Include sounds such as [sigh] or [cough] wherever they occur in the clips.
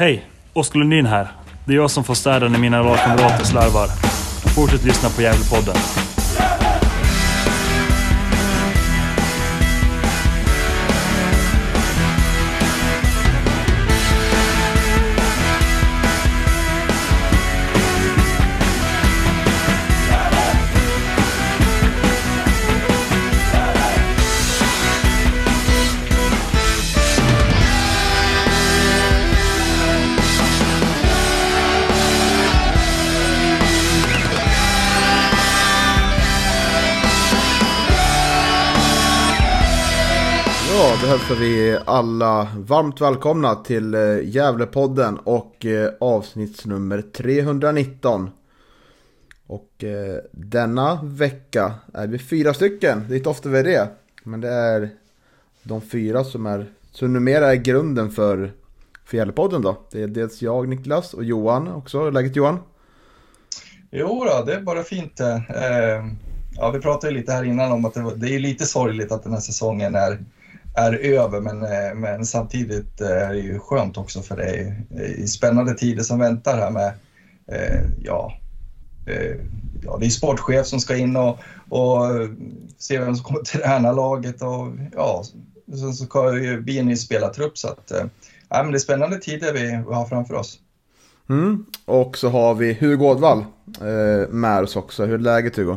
Hej! Oskar Lundin här. Det är jag som får städa när mina lagkamrater slarvar. Fortsätt lyssna på Gävlepodden. Hälsar vi alla varmt välkomna till eh, Gävlepodden och eh, avsnittsnummer 319. Och eh, denna vecka är vi fyra stycken, det är inte ofta vi är det. Men det är de fyra som är, som numera är grunden för, för Gävlepodden då. Det är dels jag, Niklas och Johan också. Hur är läget Johan? Jo då, det är bara fint. Eh, ja, vi pratade lite här innan om att det, det är lite sorgligt att den här säsongen är, är över, men, eh, men samtidigt eh, är det ju skönt också för det är, spännande tider som väntar här med, eh, ja, eh, ja, det är sportchef som ska in och, och eh, se vem som kommer träna laget och ja, sen så ska ju bli en ny spelartrupp så att, eh, ja, men det är spännande tider vi har framför oss. Mm. Och så har vi Hugo Ådvall eh, med oss också. Hur är läget Hugo?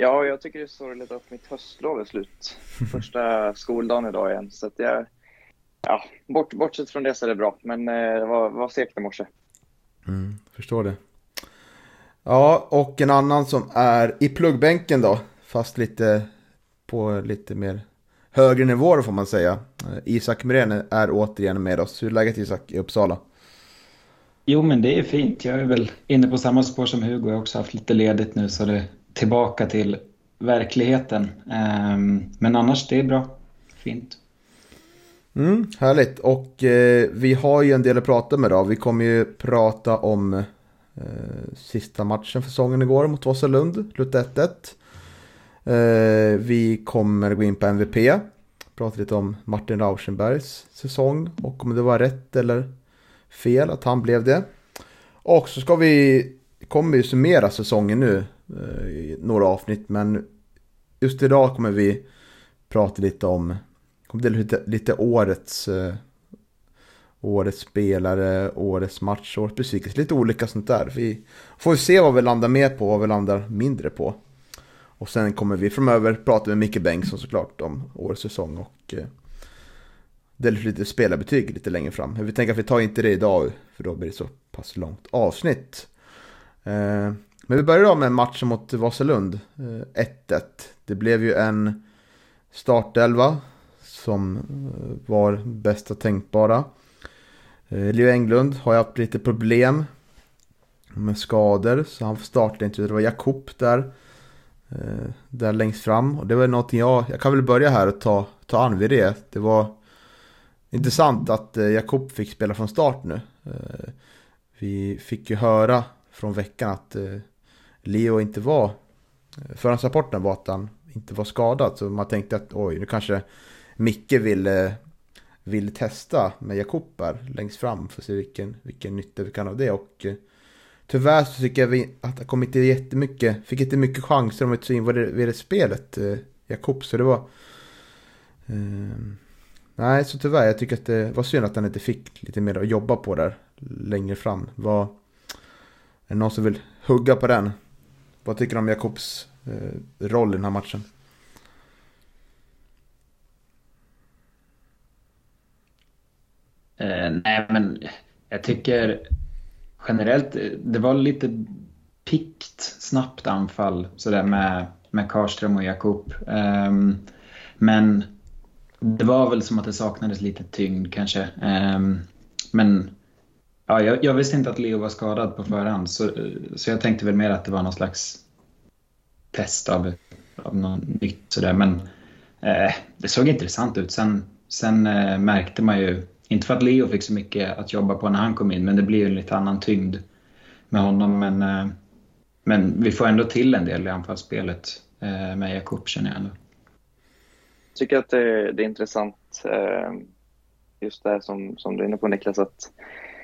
Ja, jag tycker det är sorgligt att mitt höstlov är slut. [laughs] Första skoldagen idag igen. Så att jag, ja, bort, bortsett från det så är det bra. Men eh, det var, var segt i morse. Mm, förstår det. Ja, och en annan som är i pluggbänken då. Fast lite på lite mer högre nivå då får man säga. Eh, Isak Myrén är återigen med oss. Hur är läget Isak i Uppsala? Jo, men det är fint. Jag är väl inne på samma spår som Hugo. Jag har också haft lite ledigt nu så det tillbaka till verkligheten. Ehm, men annars, det är bra. Fint. Mm, härligt. Och eh, vi har ju en del att prata med då. Vi kommer ju prata om eh, sista matchen för säsongen igår mot Vasalund. Slutet 1-1. Eh, vi kommer gå in på MVP. Prata lite om Martin Rauschenbergs säsong. Och om det var rätt eller fel att han blev det. Och så ska vi, kommer vi summera säsongen nu. Eh, I några avsnitt. Men just idag kommer vi prata lite om kommer det lite, lite årets, eh, årets spelare, årets match, årets besvikelse, lite olika sånt där. Vi får se vad vi landar mer på och vad vi landar mindre på. Och sen kommer vi framöver prata med Micke Bengtsson såklart om årets säsong och eh, dela lite spelarbetyg lite längre fram. Men vi tänker att vi tar inte det idag för då blir det så pass långt avsnitt. Men vi börjar då med matchen mot Vasalund, eh, 1-1. Det blev ju en startelva som eh, var bästa tänkbara. Eh, Leo Englund har ju haft lite problem med skador så han startade inte. Det var Jakob där, där längst fram. Och det var någonting jag, jag kan väl börja här och ta, ta an vid det. Det var intressant att Jakob fick spela från start nu. Vi fick ju höra från veckan att eh, Leo inte var, förhandsrapporten var att han inte var skadad. Så man tänkte att oj, nu kanske Micke vill, eh, vill testa med Jakob här längst fram för att se vilken, vilken nytta vi kan ha av det. Och eh, tyvärr så tycker jag vi, att det kom inte jättemycket, fick inte mycket chanser om vi ta in vad det, vid det spelet, eh, Jakob. Så det var... Eh, nej, så tyvärr, jag tycker att det var synd att han inte fick lite mer att jobba på där längre fram. Vad, är det någon som vill hugga på den? Vad tycker du om Jakobs eh, roll i den här matchen? Eh, nej, men jag tycker generellt, eh, det var lite pikt, snabbt anfall sådär med, med Karlström och Jakob. Ehm, men det var väl som att det saknades lite tyngd kanske. Ehm, men ja, jag, jag visste inte att Leo var skadad på förhand så, så jag tänkte väl mer att det var någon slags test av, av något nytt sådär. Men eh, det såg intressant ut. Sen, sen eh, märkte man ju inte för att Leo fick så mycket att jobba på när han kom in, men det blir ju en lite annan tyngd med honom. Men, eh, men vi får ändå till en del i anfallsspelet eh, med Jakob känner jag ändå. Jag tycker att det, det är intressant. Eh, just det som, som du är inne på Niklas, att,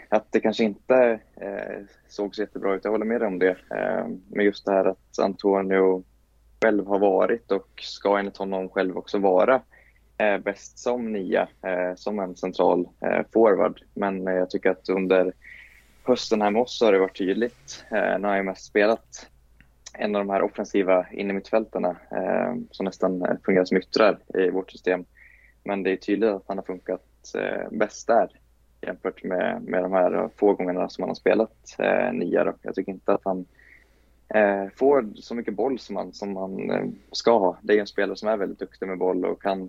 att det kanske inte eh, såg så jättebra ut. Jag håller med dig om det. Eh, men just det här att Antonio själv har varit och ska enligt honom själv också vara eh, bäst som nia, eh, som en central eh, forward. Men eh, jag tycker att under hösten här med oss har det varit tydligt. Eh, nu har jag mest spelat en av de här offensiva innermittfältarna eh, som nästan eh, fungerar som yttrar i vårt system. Men det är tydligt att han har funkat eh, bäst där jämfört med, med de här få gångerna som han har spelat eh, nia. Då. Jag tycker inte att han eh, får så mycket boll som han, som han eh, ska ha. Det är en spelare som är väldigt duktig med boll och kan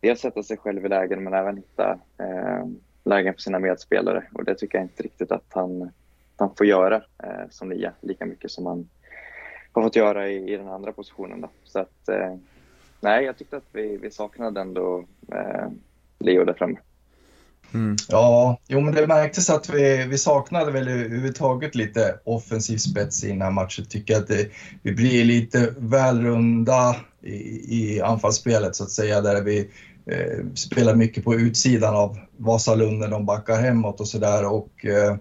dels sätta sig själv i lägen men även hitta eh, lägen för sina medspelare och det tycker jag inte riktigt att han, han får göra eh, som nia lika mycket som han har fått göra i, i den andra positionen. Då. Så att, eh, nej, jag tyckte att vi, vi saknade ändå eh, Leo där framme. Mm. Ja, jo, men det märktes att vi, vi saknade väl överhuvudtaget lite offensiv spets i den här matchen. Tycker att det, vi blir lite väl runda i, i anfallsspelet så att säga, där vi eh, spelar mycket på utsidan av Vasalund när de backar hemåt och sådär. Och eh,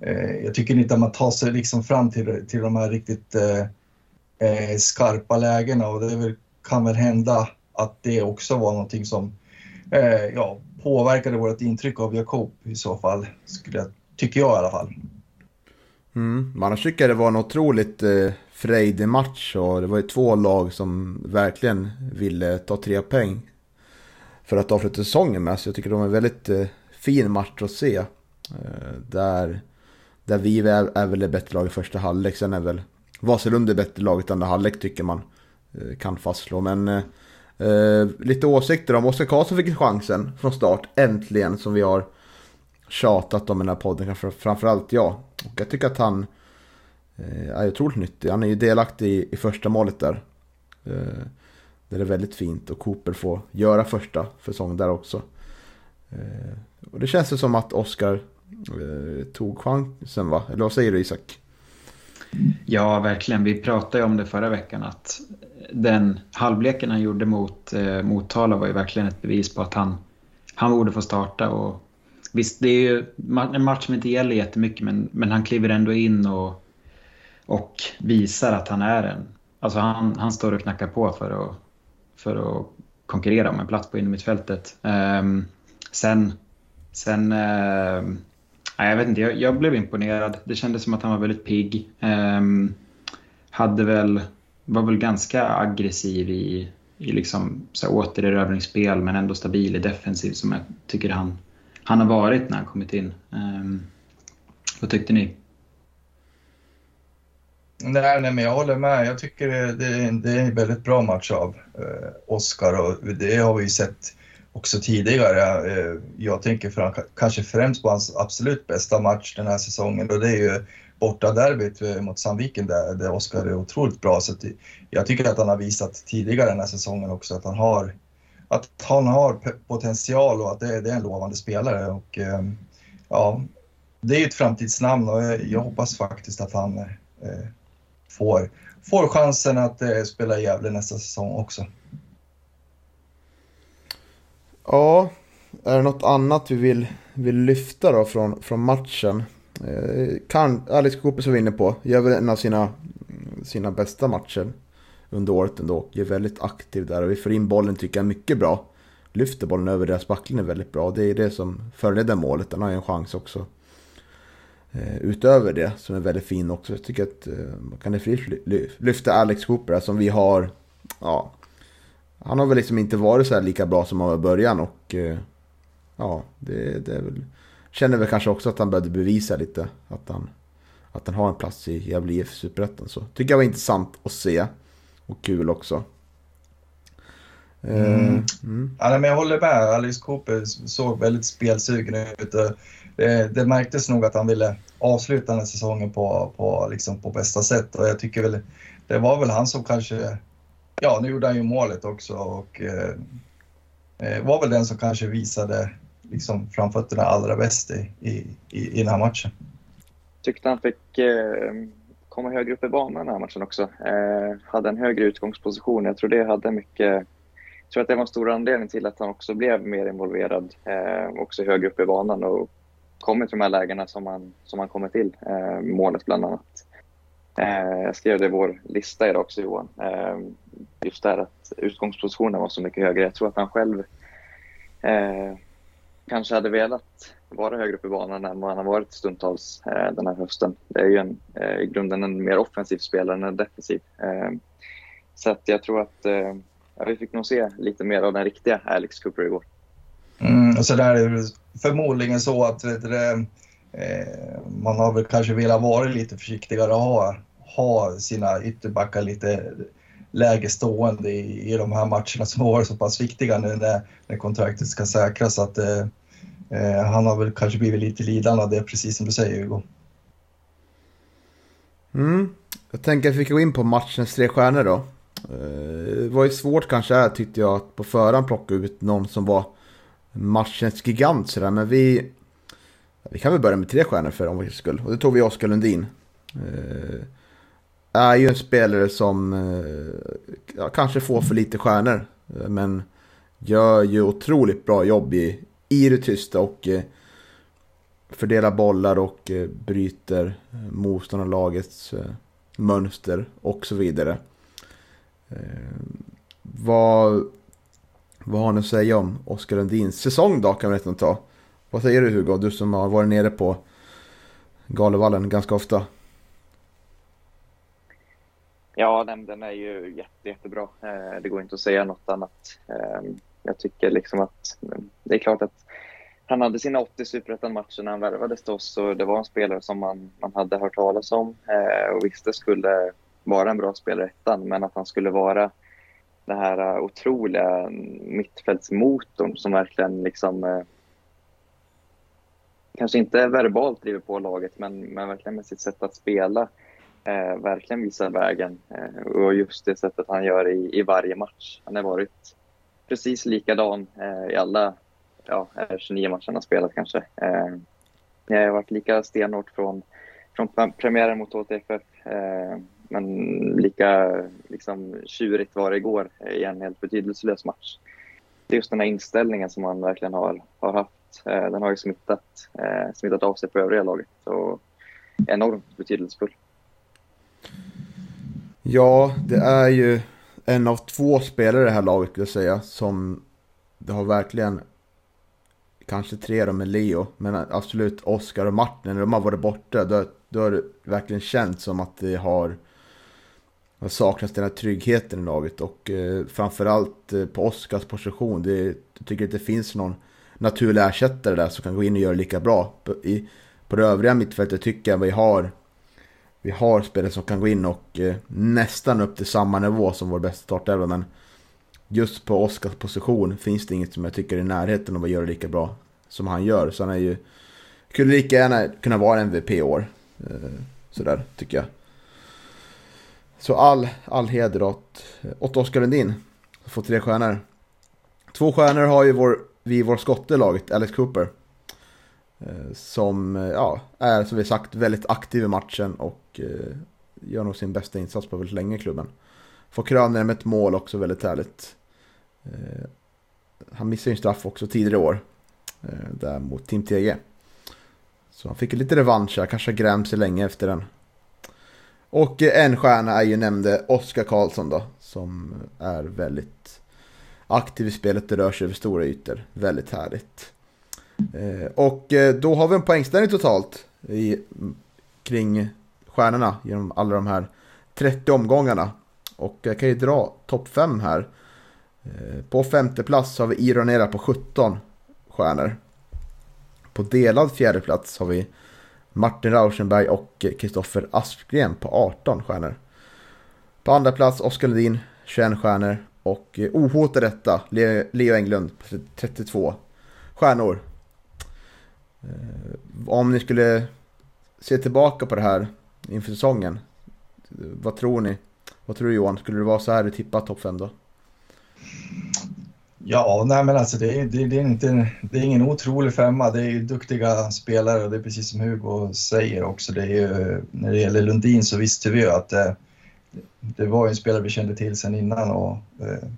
eh, jag tycker inte att man tar sig liksom fram till, till de här riktigt eh, eh, skarpa lägena och det väl, kan väl hända att det också var någonting som eh, ja, påverkade vårt intryck av Jakob i så fall, skulle jag, tycker jag i alla fall. Mm. Man tycker det var en otroligt eh, frejdig match och det var ju två lag som verkligen ville ta tre poäng för att avsluta säsongen med. Så jag tycker det var en väldigt eh, fin match att se. Eh, där, där vi är, är väl det bättre laget i första halvlek. Sen är väl Vasalund det bättre laget i andra halvlek tycker man eh, kan fastslå. Men eh, eh, lite åsikter om Oskar Karlsson fick chansen från start, äntligen, som vi har tjatat om i den här podden, framförallt jag. Och jag tycker att han eh, är otroligt nyttig. Han är ju delaktig i, i första målet där. Eh, det är väldigt fint och Cooper får göra första säsongen där också. Eh, och det känns ju som att Oskar eh, tog chansen va? Eller vad säger du Isak? Ja, verkligen. Vi pratade ju om det förra veckan att den halvleken han gjorde mot eh, Motala var ju verkligen ett bevis på att han, han borde få starta. Och, visst, det är ju en match som inte gäller jättemycket men, men han kliver ändå in och, och visar att han är en... Alltså han, han står och knackar på för att, för att konkurrera om en plats på innermittfältet. Um, sen sen uh, jag vet inte, jag, jag, blev imponerad. Det kändes som att han var väldigt pigg. Um, hade väl var väl ganska aggressiv i, i liksom, så återerövringsspel men ändå stabil i defensiv som jag tycker han, han har varit när han kommit in. Um, vad tyckte ni? Nej, nej, men jag håller med. Jag tycker det, det, det är en väldigt bra match av eh, Oskar och det har vi ju sett också tidigare. Eh, jag tänker för, kanske främst på hans absolut bästa match den här säsongen och det är ju borta derbyt eh, mot Sandviken där, där Oskar är otroligt bra. Så jag tycker att han har visat tidigare den här säsongen också att han har, att han har potential och att det, det är en lovande spelare. Och, eh, ja, det är ju ett framtidsnamn och jag hoppas faktiskt att han eh, får, får chansen att eh, spela i Gävle nästa säsong också. Ja, är det något annat vi vill, vill lyfta då från, från matchen? Eh, kan, Alex Cooper som vi var inne på, gör väl en av sina, sina bästa matcher under året ändå. Är väldigt aktiv där och vi får in bollen tycker jag mycket bra. Lyfter bollen över deras backlinje väldigt bra. Det är det som förleder målet. Den har ju en chans också. Eh, utöver det som är väldigt fin också. Jag tycker att eh, man kan lyfta Alex Cooper som vi har. Ja, han har väl liksom inte varit så här lika bra som han var i början och eh, ja, det, det är väl Känner väl kanske också att han började bevisa lite att han, att han har en plats i Gävle IF Superettan. Så tycker jag var intressant att se. Och kul också. Mm. Uh, mm. Ja, men jag håller med. Alice Cooper såg väldigt spelsugen ut. Det, det märktes nog att han ville avsluta den här säsongen på, på, liksom på bästa sätt. Och jag tycker väl, det var väl han som kanske, ja nu gjorde han ju målet också och eh, eh var väl den som kanske visade liksom framfötterna allra bäst i, i, i, den här matchen. Tyckte han fick eh, komma högre upp i banan den här matchen också. Eh, hade en högre utgångsposition. Jag tror det hade mycket jag tror att det var en stor anledning till att han också blev mer involverad, eh, också högre upp i banan och kommit till de här lägena som han, som han kommer till, eh, målet bland annat. Eh, jag skrev det i vår lista idag också Johan, eh, just det här att utgångspositionen var så mycket högre. Jag tror att han själv eh, kanske hade velat vara högre upp i banan än vad han har varit stundtals eh, den här hösten. Det är ju en, eh, i grunden en mer offensiv spelare än en defensiv. Eh, så att jag tror att eh, vi fick nog se lite mer av den riktiga Alex Cooper igår. Mm, så där är det förmodligen så att vet du, eh, man har väl kanske velat vara lite försiktigare och ha, ha sina ytterbackar lite läge stående i, i de här matcherna som har varit så pass viktiga nu när, när kontraktet ska säkras. Att, eh, eh, han har väl kanske blivit lite lidande av det, precis som du säger Hugo. Mm. Jag tänker att vi kan gå in på matchens tre stjärnor då. Eh, det var ju svårt kanske här tyckte jag att på förhand plocka ut någon som var matchens gigant sådär. Men vi, vi kan väl börja med tre stjärnor för omväxlings skull. Och det tog vi Oskar Lundin. Eh, är ju en spelare som eh, ja, kanske får för lite stjärnor. Eh, men gör ju otroligt bra jobb i, i det tysta och eh, fördelar bollar och bryter motståndarlagets mönster och så vidare. Vad, vad har ni att säga om Oskar Lundins säsong då kan vi nästan ta. Vad säger du Hugo, du som har varit nere på Galevallen ganska ofta? Ja, den, den är ju jätte, jättebra. Eh, det går inte att säga något annat. Eh, jag tycker liksom att mm, det är klart att han hade sina 80 superettan-matcher när han värvades till oss och det var en spelare som man, man hade hört talas om eh, och visste skulle vara en bra spelare i ettan, men att han skulle vara den här otroliga mittfältsmotorn som verkligen liksom kanske inte verbalt driver på laget men, men verkligen med sitt sätt att spela eh, verkligen visar vägen eh, och just det sättet han gör i, i varje match. Han har varit precis likadan eh, i alla ja, eh, 29 matcher han spelat kanske. Eh, jag har varit lika stenhårt från, från premiären mot HTFF eh, men lika liksom, tjurigt var det igår i en helt betydelselös match. Det är just den här inställningen som han verkligen har, har haft. Eh, den har ju smittat, eh, smittat av sig på övriga laget och enormt betydelsefull. Ja, det är ju en av två spelare i det här laget skulle jag säga som det har verkligen kanske tre då med Leo, men absolut Oskar och Martin, när de har varit borta, då, då har det verkligen känts som att det har har saknats den här tryggheten i laget och eh, framförallt eh, på Oskars position. Det, jag tycker att det finns någon naturlig ersättare där som kan gå in och göra lika bra. På, i, på det övriga mittfältet tycker jag vi har vi har spelare som kan gå in och eh, nästan upp till samma nivå som vår bästa startelva men just på Oskars position finns det inget som jag tycker är i närheten av att göra lika bra som han gör. Så han är ju, kunde lika gärna kunna vara MVP i år. Eh, sådär tycker jag. Så all, all heder åt, eh, åt Oskar Lundin. Som får tre stjärnor. Två stjärnor har ju vår, vi i vår skotte laget, Alex Cooper. Eh, som eh, ja, är som vi sagt väldigt aktiv i matchen och eh, gör nog sin bästa insats på väldigt länge i klubben. Får kröna med ett mål också väldigt härligt. Han missade ju en straff också tidigare i år. Där mot Team TG. Så han fick lite revansch här, kanske grämt sig länge efter den. Och en stjärna är ju nämnde Oskar Karlsson då. Som är väldigt aktiv i spelet, det rör sig över stora ytor. Väldigt härligt. Eh, och eh, då har vi en poängställning totalt i, kring stjärnorna genom alla de här 30 omgångarna. Och jag kan ju dra topp 5 här. Eh, på femte plats har vi Ironera på 17 stjärnor. På delad fjärde plats har vi Martin Rauschenberg och Kristoffer Aspgren på 18 stjärnor. På andra plats Oskar Lundin 21 stjärnor och ohotad detta Leo Englund 32 stjärnor. Eh, om ni skulle se tillbaka på det här inför säsongen, vad tror ni? Vad tror du Johan? Skulle det vara så här du tippar topp 5 då? Ja, nej men alltså det är, det, det, är inte, det är ingen otrolig femma. Det är ju duktiga spelare och det är precis som Hugo säger också. Det är ju, när det gäller Lundin så visste vi ju att det, det var en spelare vi kände till sedan innan och eh,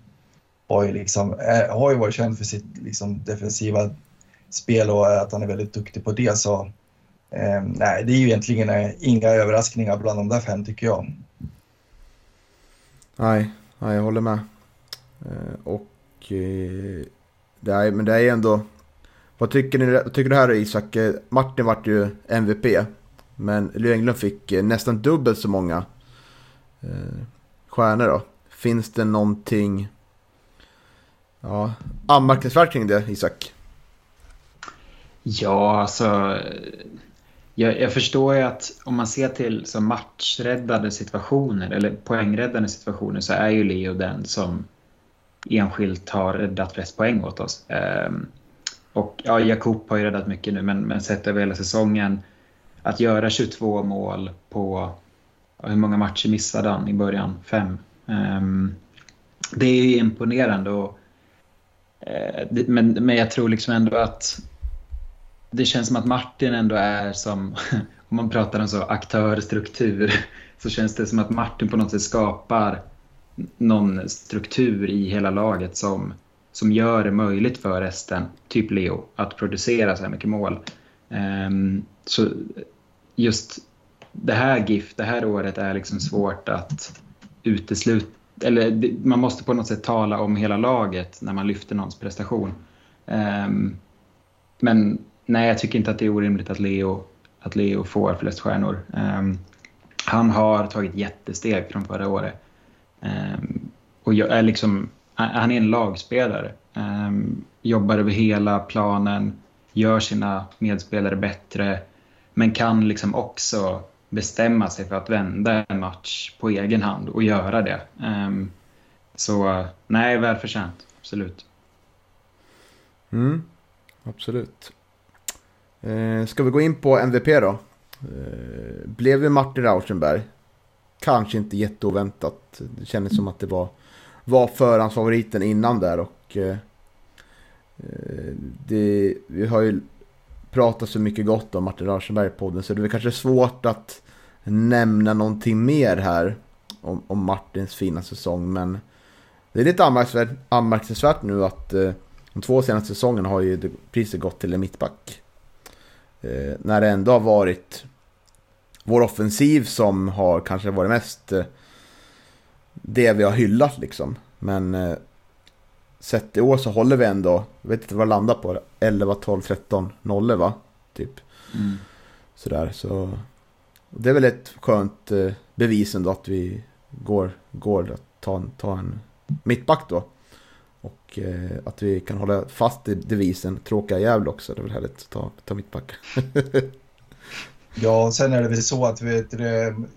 har ju, liksom, är, har ju varit känd för sitt liksom, defensiva spel och att han är väldigt duktig på det. Så eh, nej, det är ju egentligen eh, inga överraskningar bland de där fem tycker jag. Nej, nej jag håller med. Eh, och eh, det är, men det är ändå... Vad tycker, ni, vad tycker du här Isak? Martin vart ju MVP. Men Leo Englund fick nästan dubbelt så många eh, stjärnor då. Finns det någonting ja, anmärkningsvärt kring det Isak? Ja, alltså. Jag, jag, förstår ju att om man ser till så matchräddade situationer eller poängräddande situationer så är ju Leo den som enskilt har räddat flest poäng åt oss. Um, och ja, Jakob har ju räddat mycket nu, men, men sett över hela säsongen att göra 22 mål på hur många matcher missade han i början? Fem. Um, det är ju imponerande. Och, uh, men, men jag tror liksom ändå att det känns som att Martin ändå är som, [laughs] om man pratar om så aktörstruktur, så känns det som att Martin på något sätt skapar någon struktur i hela laget som, som gör det möjligt för resten, typ Leo, att producera så här mycket mål. Um, så just det här GIF, det här året är liksom svårt att utesluta, eller man måste på något sätt tala om hela laget när man lyfter någons prestation. Um, men nej, jag tycker inte att det är orimligt att Leo, att Leo får flest stjärnor. Um, han har tagit jättesteg från förra året. Um, och jag är liksom, han är en lagspelare. Um, jobbar över hela planen, gör sina medspelare bättre, men kan liksom också bestämma sig för att vända en match på egen hand och göra det. Um, så nej, välförtjänt. Absolut. Mm, absolut. Eh, ska vi gå in på MVP då? Eh, blev ju Martin Rauschenberg. Kanske inte jätteoväntat. Det kändes som att det var, var förhandsfavoriten innan där och eh, eh det, vi har ju pratat så mycket gott om Martin Rauschenberg i podden så det är kanske svårt att nämna någonting mer här om, om Martins fina säsong men det är lite anmärkningsvärt, anmärkningsvärt nu att eh, de två senaste säsongerna har ju priset gått till en mittback. Eh, när det ändå har varit vår offensiv som har kanske varit mest eh, det vi har hyllat liksom. Men eh, sett i år så håller vi ändå, jag vet inte vad det landar på, 11, 12, 13, 0 va? Typ. Mm. Sådär, så det är väl ett skönt eh, bevis ändå att vi går, går att ta, ta en mittback då. Och eh, att vi kan hålla fast i devisen tråkiga jävla också. Det är väl härligt att ta, ta mittback. [laughs] ja, sen är det väl så att vi,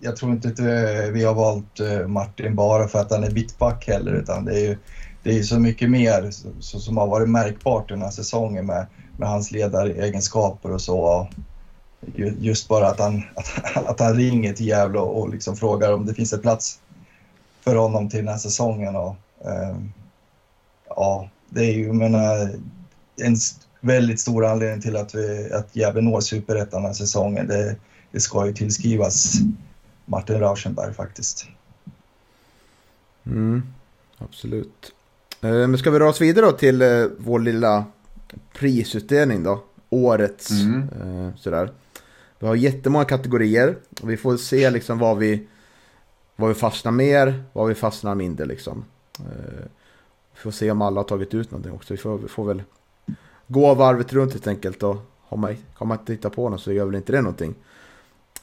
jag tror inte att eh, vi har valt eh, Martin bara för att han är mittback heller. Utan det är ju det är så mycket mer så, som har varit märkbart den här säsongen med, med hans ledaregenskaper och så. Just bara att han, att, [laughs] att han ringer till Gävle och, och liksom frågar om det finns en plats för honom till den här säsongen. Och, eh, ja, det är ju menar, en väldigt stor anledning till att, vi, att Gävle når superettan den här säsongen. Det, det ska ju tillskrivas Martin Rauschenberg faktiskt. Mm, absolut. Eh, men ska vi röra oss vidare då till eh, vår lilla prisutdelning då? Årets mm. eh, sådär. Vi har jättemånga kategorier och vi får se liksom vad vi, vad vi fastnar mer, vad vi fastnar mindre liksom. Vi får se om alla har tagit ut någonting också. Vi får, vi får väl gå varvet runt helt enkelt och har man, kan man inte hitta på något så gör väl inte det någonting.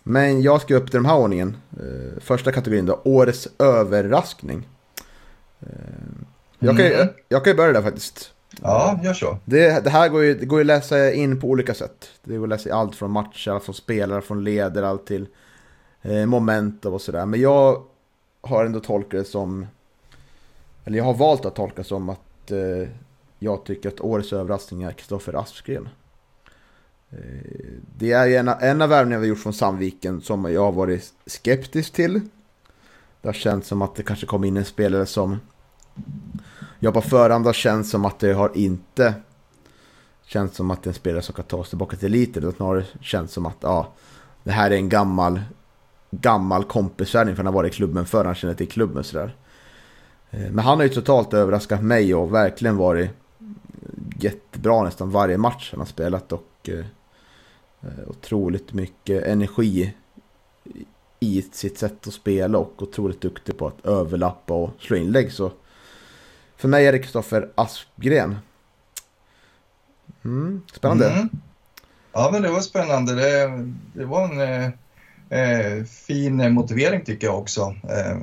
Men jag ska upp till den här ordningen. Eh, första kategorin då, årets överraskning. Eh, jag, kan, mm. jag, kan ju börja där faktiskt. Ja, gör så. Det, det här går ju, det går ju att läsa in på olika sätt. Det går att läsa allt från matcher, från spelare, från ledare, allt till eh, moment och sådär. Men jag har ändå tolkat det som eller jag har valt att tolka som att eh, jag tycker att årets överraskning är Kristoffer Aspgren. Eh, det är en, en av värvningarna vi gjort från Sandviken som jag har varit skeptisk till. Det har känts som att det kanske kom in en spelare som jag på förhand har känt som att det har inte känts som att det är en spelare som kan ta oss tillbaka till eliten. Det har snarare känts som att ja, det här är en gammal, gammal kompisvärvning för han har varit i klubben förr, han känner till klubben sådär. Eh, men han har ju totalt överraskat mig och verkligen varit jättebra nästan varje match han har spelat och eh, eh, otroligt mycket energi i sitt sätt att spela och otroligt duktig på att överlappa och slå inlägg. Så för mig är det Kristoffer Aspgren. Mm, spännande. Mm. Ja, men det var spännande. Det, det var en eh, fin motivering tycker jag också. Eh,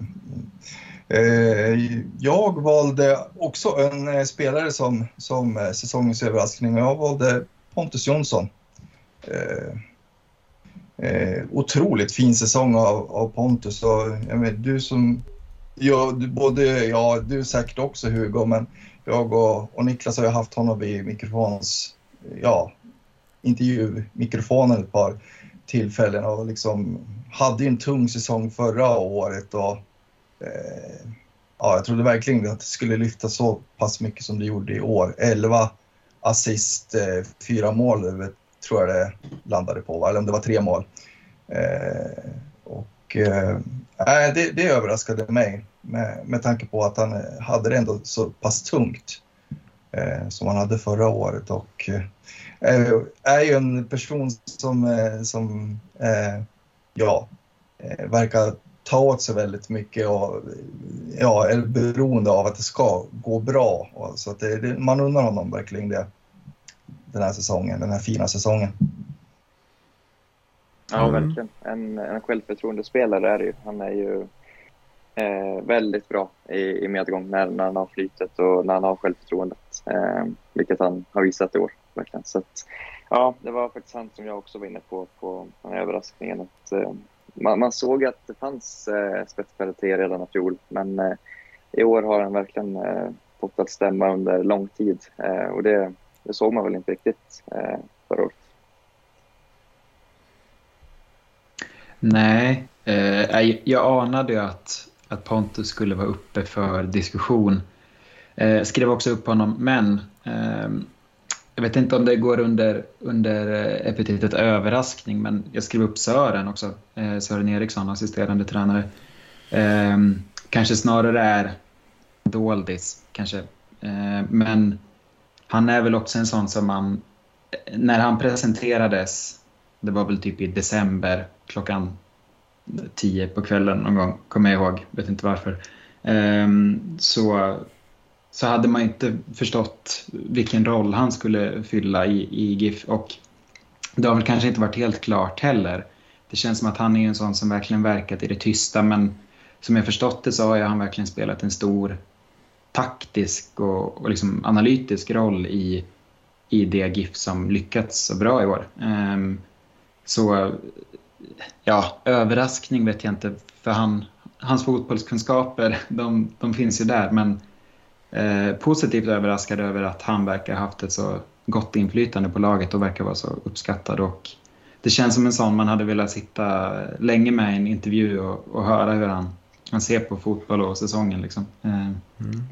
Eh, jag valde också en eh, spelare som, som eh, säsongens överraskning och jag valde Pontus Jonsson. Eh, otroligt fin säsong av, av Pontus. Och, jag vet, du som... Ja, du, både, ja, du säkert också Hugo, men jag och, och Niklas har ju haft honom vid mikrofons... Ja, intervjumikrofonen ett par tillfällen och liksom hade ju en tung säsong förra året och Eh, ja, jag trodde verkligen att det skulle lyfta så pass mycket som det gjorde i år. 11 assist, eh, fyra mål eh, tror jag det landade på, eller om det var tre mål. Eh, och eh, det, det överraskade mig med, med tanke på att han eh, hade det ändå så pass tungt eh, som han hade förra året och eh, är ju en person som, som eh, ja, verkar ta åt sig väldigt mycket och ja, är beroende av att det ska gå bra. Så att det, det, man undrar honom verkligen det den här säsongen, den här fina säsongen. Ja, mm. verkligen. En, en självförtroendespelare är det ju. Han är ju eh, väldigt bra i, i medgång när, när han har flytet och när han har självförtroendet. Eh, vilket han har visat i år. Verkligen. Så att, ja, det var faktiskt han som jag också var inne på, på den här överraskningen. Att, eh, man, man, såg att det fanns eh, spetskvalitet redan i fjol, men eh, i år har han verkligen eh, fått att stämma under lång tid. Eh, och det, det såg man väl inte riktigt eh, förra året. Nej, eh, jag anade ju att, att Pontus skulle vara uppe för diskussion. Eh, skrev också upp honom, men eh, jag vet inte om det går under, under eh, epitetet överraskning, men jag skrev upp Sören också. Eh, Sören Eriksson, assisterande tränare. Eh, kanske snarare är doldis, kanske. Eh, men han är väl också en sån som man, när han presenterades, det var väl typ i december klockan tio på kvällen någon gång, kommer jag ihåg, vet inte varför. Ehm, så, så hade man inte förstått vilken roll han skulle fylla i, i GIF och det har väl kanske inte varit helt klart heller. Det känns som att han är en sån som verkligen verkat i det tysta men som jag förstått det så har han verkligen spelat en stor taktisk och, och liksom analytisk roll i, i det GIF som lyckats så bra i år. Um, så ja, överraskning vet jag inte, för han, hans fotbollskunskaper de, de finns ju där. Men eh, positivt överraskad över att han verkar ha haft ett så gott inflytande på laget och verkar vara så uppskattad. Och det känns som en sån man hade velat sitta länge med i en intervju och, och höra hur han, han ser på fotboll och säsongen. Liksom. Eh. Mm.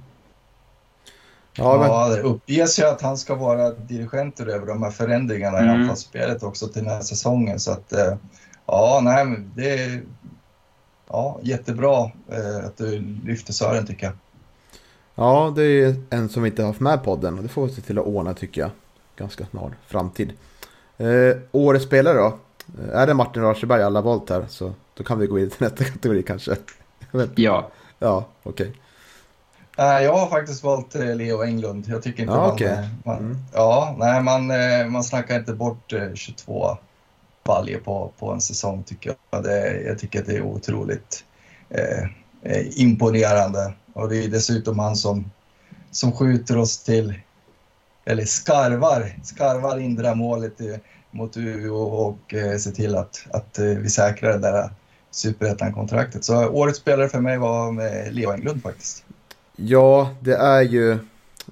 Ja, men... ja, det uppges ju att han ska vara dirigenter över de här förändringarna mm. i anfallsspelet också till den här säsongen. Så att, eh, ja, nej, men det är ja, jättebra att du lyfter Sören tycker jag. Ja, det är en som vi inte har haft med podden och det får vi se till att ordna tycker jag. Ganska snar framtid. Eh, årets spelare då? Är det Martin Raseberg alla valt här så då kan vi gå vidare till nästa [laughs] kategori kanske. ja. Ja, okej. Okay. Uh, jag har faktiskt valt uh, Leo Englund. Jag tycker inte ah, man, okay. Eh, man, mm. Ja, nej, man, man snackar inte bort 22 baljer på, på en säsong tycker jag. Det, jag tycker att det är otroligt imponerande. Och det är dessutom han som, som skjuter oss till, eller skarvar, skarvar in det där målet eh, mot Umeå och, och eh, ser till att, att eh, vi säkrar det där superettan-kontraktet. Så årets spelare för mig var Leo Englund faktiskt. Ja, det är ju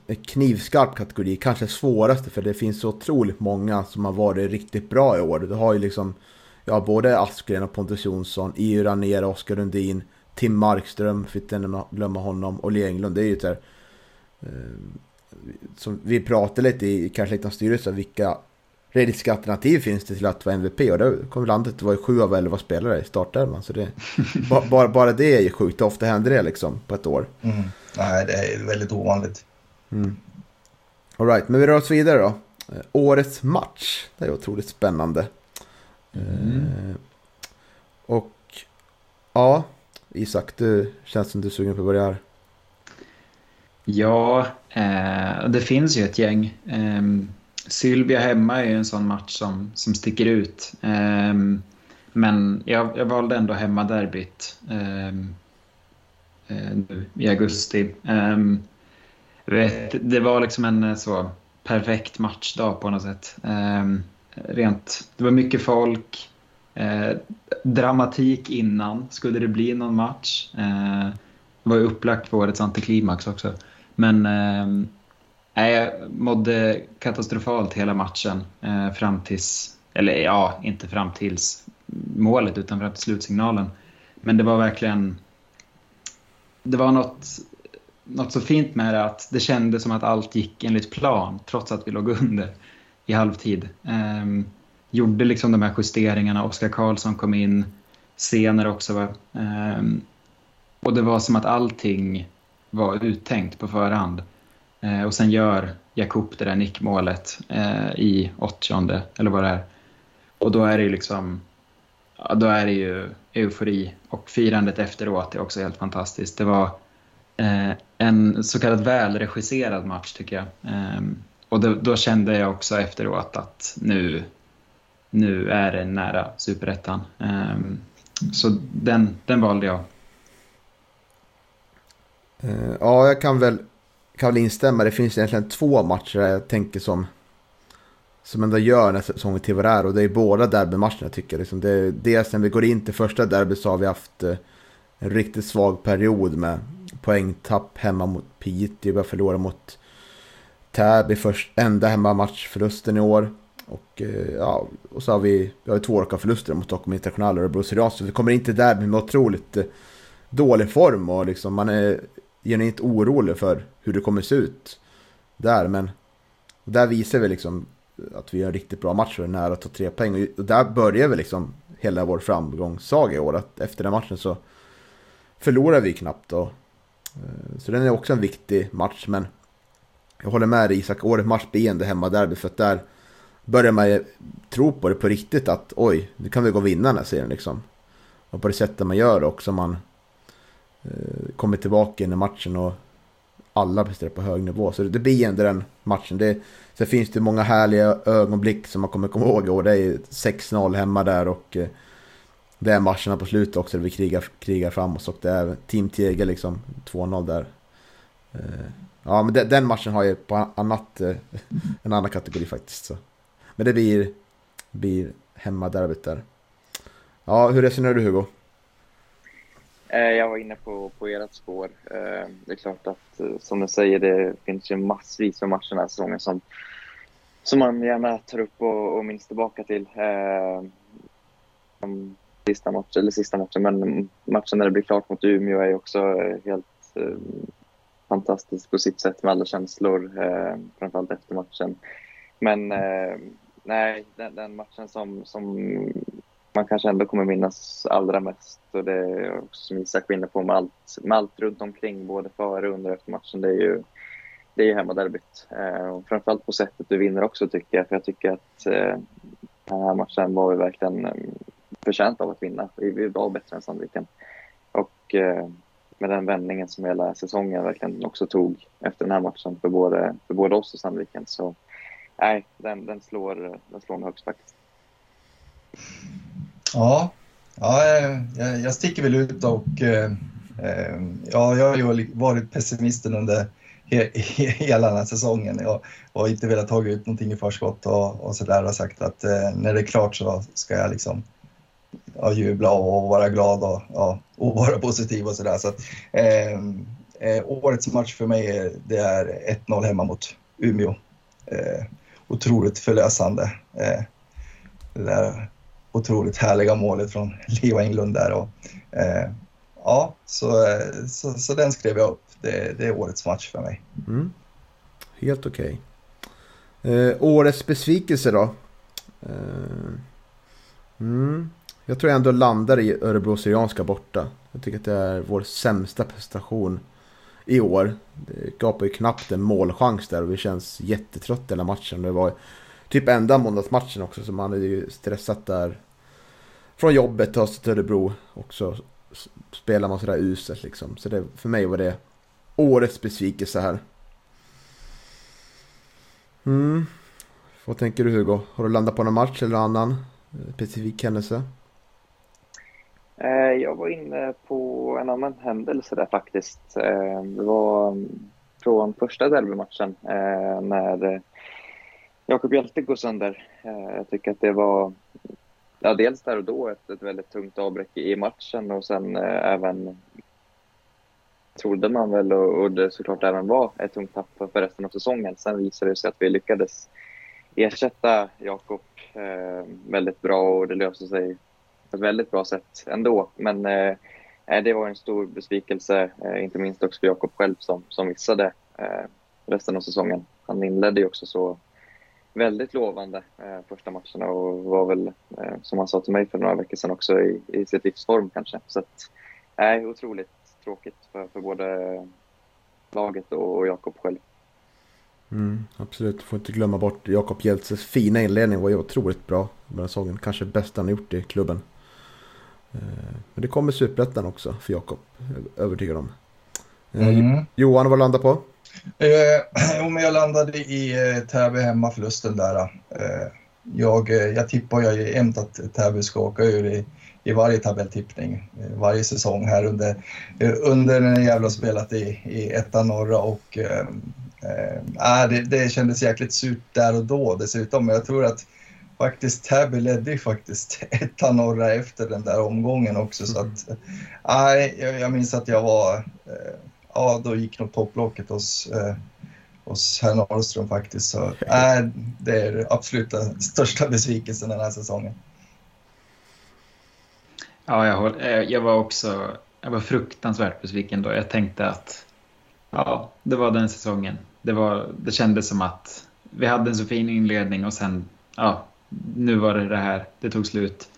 en knivskarp kategori, kanske svåraste för det finns så otroligt många som har varit riktigt bra i år. Du har ju liksom ja, både Askren och Pontus Jonsson, EU Ranera, Oskar Lundin, Tim Markström, fick inte glömma honom, och Lee Englund. Det är ju så här, eh, som vi pratade lite i kanske lite styrelsen, vilka realistiska alternativ finns det till att vara MVP. Och det kom landet, det var ju sju av elva spelare i startelvan. Så det, [laughs] bara, bara det är ju sjukt. Ofta händer det liksom på ett år. Mm. Nej, det är väldigt ovanligt. Mm. Alright, men vi rör oss vidare då. Eh, årets match. Det är otroligt spännande. Mm. Eh, och ja, Isak, du känns som du är sugen på att börja här. Ja, eh, det finns ju ett gäng. Eh, Sylvia hemma är ju en sån match som, som sticker ut. Eh, men jag, jag valde ändå hemmaderbyt ehm, eh, nu i augusti. Ehm, vet, det var liksom en eh, så perfekt matchdag på något sätt. Ehm, rent, det var mycket folk, eh, dramatik innan. Skulle det bli någon match? Eh, det var ju upplagt för årets antiklimax också. Men eh, jag mådde katastrofalt hela matchen eh, fram tills, eller ja, inte fram tills målet utan fram till slutsignalen. Men det var verkligen, det var något, något så fint med det att det kändes som att allt gick enligt plan trots att vi låg under i halvtid. Eh, gjorde liksom de här justeringarna, Oskar Karlsson kom in senare också. Eh, och det var som att allting var uttänkt på förhand. Eh, och sen gör Jakob det där nickmålet eh, i åttionde, eller vad det är. Och då är det ju liksom, ja, då är det ju eufori. Och firandet efteråt är också helt fantastiskt. Det var eh, en så kallad välregisserad match tycker jag. Eh, och då, då, kände jag också efteråt att nu, nu är det nära superettan. Ehm, så den, den valde jag. Eh, ja, jag kan väl, kan väl instämma. Det finns egentligen två matcher där jag tänker som, som ändå gör den här säsongen till vad det är. Och det är båda derbymatcherna tycker jag. Liksom, det är, dels när vi går in till första derby så har vi haft eh, en riktigt svag period med poängtapp hemma mot Piteå. Vi har förlorat mot Täby först, enda hemmamatchförlusten i år. Och, eh, ja, och så har vi, vi har två raka förluster mot Stockholm International och Örebro Syriansk. Så vi kommer inte där med otroligt eh, dålig form och liksom man är genuint orolig för hur det kommer se ut där. Men där visar vi liksom att vi gör en riktigt bra match och är nära att ta tre poäng. Och där börjar vi liksom hela vår framgångssaga i år. Att efter den matchen så förlorar vi knappt. Och, eh, så den är också en viktig match. Men jag håller med dig Isak, årets match blir ändå hemmaderby. För att där börjar man ju tro på det på riktigt. Att oj, nu kan vi gå och vinna den här serien liksom. Och på det sättet man gör också. Man Eh, kommer tillbaka in i matchen och alla presterar på hög nivå. Så det blir ändå den matchen. Det, sen finns det många härliga ögonblick som man kommer komma ihåg. Och det är 6-0 hemma där och eh, det är matcherna på slutet också där vi krigar, krigar framåt. Och det är Team Tegel liksom 2-0 där. Eh, ja, men den matchen har ju på annat, eh, [laughs] en annan kategori faktiskt. Så. Men det blir, blir hemmaderbyt där. Ja, hur resonerar du Hugo? Eh, jag var inne på, på ert spår. Eh, det är klart att, eh, som du säger, det finns ju massvis med matcher den här säsongen som, som man gärna tar upp och, och minns tillbaka till. Sista matchen, eller sista matchen, men matchen när det blir klart mot Umeå är ju också helt fantastisk på sitt sätt med alla känslor, framförallt efter matchen. Men nej, den, den matchen som, som man kanske ändå kommer minnas allra mest. Och det är också som Isak var inne på med allt, med allt runt omkring, både före och under och efter matchen. Det är ju, det är ju hemmaderbyt. Eh, och framförallt på sättet du vinner också tycker jag. För jag tycker att eh, den här matchen var vi verkligen eh, förtjänta av att vinna. Vi, vi var bättre än Sandviken. Och eh, med den vändningen som hela säsongen verkligen också tog efter den här matchen för både, för både oss och Sandviken. Så nej, den, den, slår, den slår mig högst faktiskt. Ja, ja jag, jag sticker väl ut och eh, eh ja, jag har ju varit pessimisten under he, he, hela den här säsongen. Jag och inte velat ta ut någonting i förskott och, och så där och sagt att eh, när det är klart så ska jag liksom ja, jubla och vara glad och, ja, och vara positiv och sådär. Så att, eh, eh, årets match för mig det är 1-0 hemma mot Umeå. Eh, Otroligt förlösande. Eh, det där otroligt härliga målet från [laughs] Leo Englund där. Och, eh, ja, så, eh, så, så, den skrev jag upp. Det, det är årets match för mig. Mm. Helt okej. Okay. Eh, årets besvikelse då? Eh, mm. Jag tror jag ändå landar i Örebro Syrianska borta. Jag tycker att det är vår sämsta prestation i år. Det gapar ju knappt en målchans där och vi känns jättetrött hela matchen. Det var typ enda måndagsmatchen också så man är ju stressat där från jobbet till till Örebro och så spelar man sådär uselt liksom. Så det, för mig var det årets besvikelse här. Mm. Vad tänker du Hugo? Har du landat på någon match eller någon annan eh, specifik händelse? Eh, jag var inne på en annan händelse där faktiskt. Eh, det var mm, från första derbymatchen eh, när Jakob Hjelte går sönder. Jag tycker att det var ja, dels där och då ett, ett väldigt tungt avbräck i matchen och sen även trodde man väl och, och det såklart även var ett tungt tapp för resten av säsongen. Sen visade det sig att vi lyckades ersätta Jakob eh, väldigt bra och det löste sig på ett väldigt bra sätt ändå. Men eh, eh det var en stor besvikelse, eh, inte minst också för Jakob själv som, som missade eh, resten av säsongen. Han inledde ju också så väldigt lovande eh, första matcherna och var väl, eh, som han sa till mig för några veckor sedan, också i, i sitt livsform kanske. Så att, eh, otroligt tråkigt för, för både laget och Jakob själv. Mm, absolut, får inte glömma bort Jakob Hjeltses fina inledning var ju otroligt bra den säsongen. Kanske bästa han gjort i klubben. Eh, men det kommer superettan också för Jakob, övertygad om. Eh, mm. Johan, vad landar på? Eh, [clears throat] men jag landade i eh, Täby hemmaförlusten där. Eh, jag, jag tippar ju jämt att Täby ska åka ur i i varje tabelltippning eh, varje säsong här under, eh, under när Gävle har spelat i, i ettan norra och äh, äh, det, det kändes jäkligt surt där och då dessutom. Men jag tror att faktiskt Täby ledde ju faktiskt [laughs] ettan norra efter den där omgången också så att nej, jag, jag minns att jag var, äh, ja då gick nog topplocket hos hos herr Norrström faktiskt. Så, äh, det är absolut den [laughs] största besvikelsen den här säsongen. Ja, jag, eh, jag var också jag var fruktansvärt besviken då. Jag tänkte att ja, det var den säsongen. Det, var, det kändes som att vi hade en så fin inledning och sen, ja, nu var det det här. Det tog slut.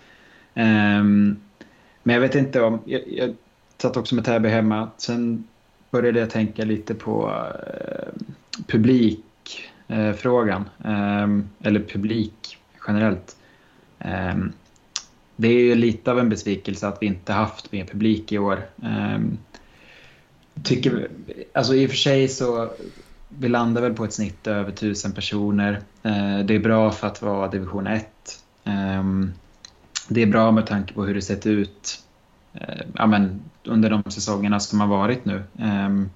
Um, men jag vet inte om, jag, jag satt också med Täby hemma. Sen började jag tänka lite på uh, publikfrågan. Uh, um, eller publik generellt. Um, det är ju lite av en besvikelse att vi inte haft mer publik i år. Um, tycker, alltså I och för sig så vi landar väl på ett snitt över tusen personer. Eh, det är bra för att vara division 1. Ehm, det är bra med tanke på hur det sett ut eh, ja, men, under de säsongerna som har varit nu. Ehm,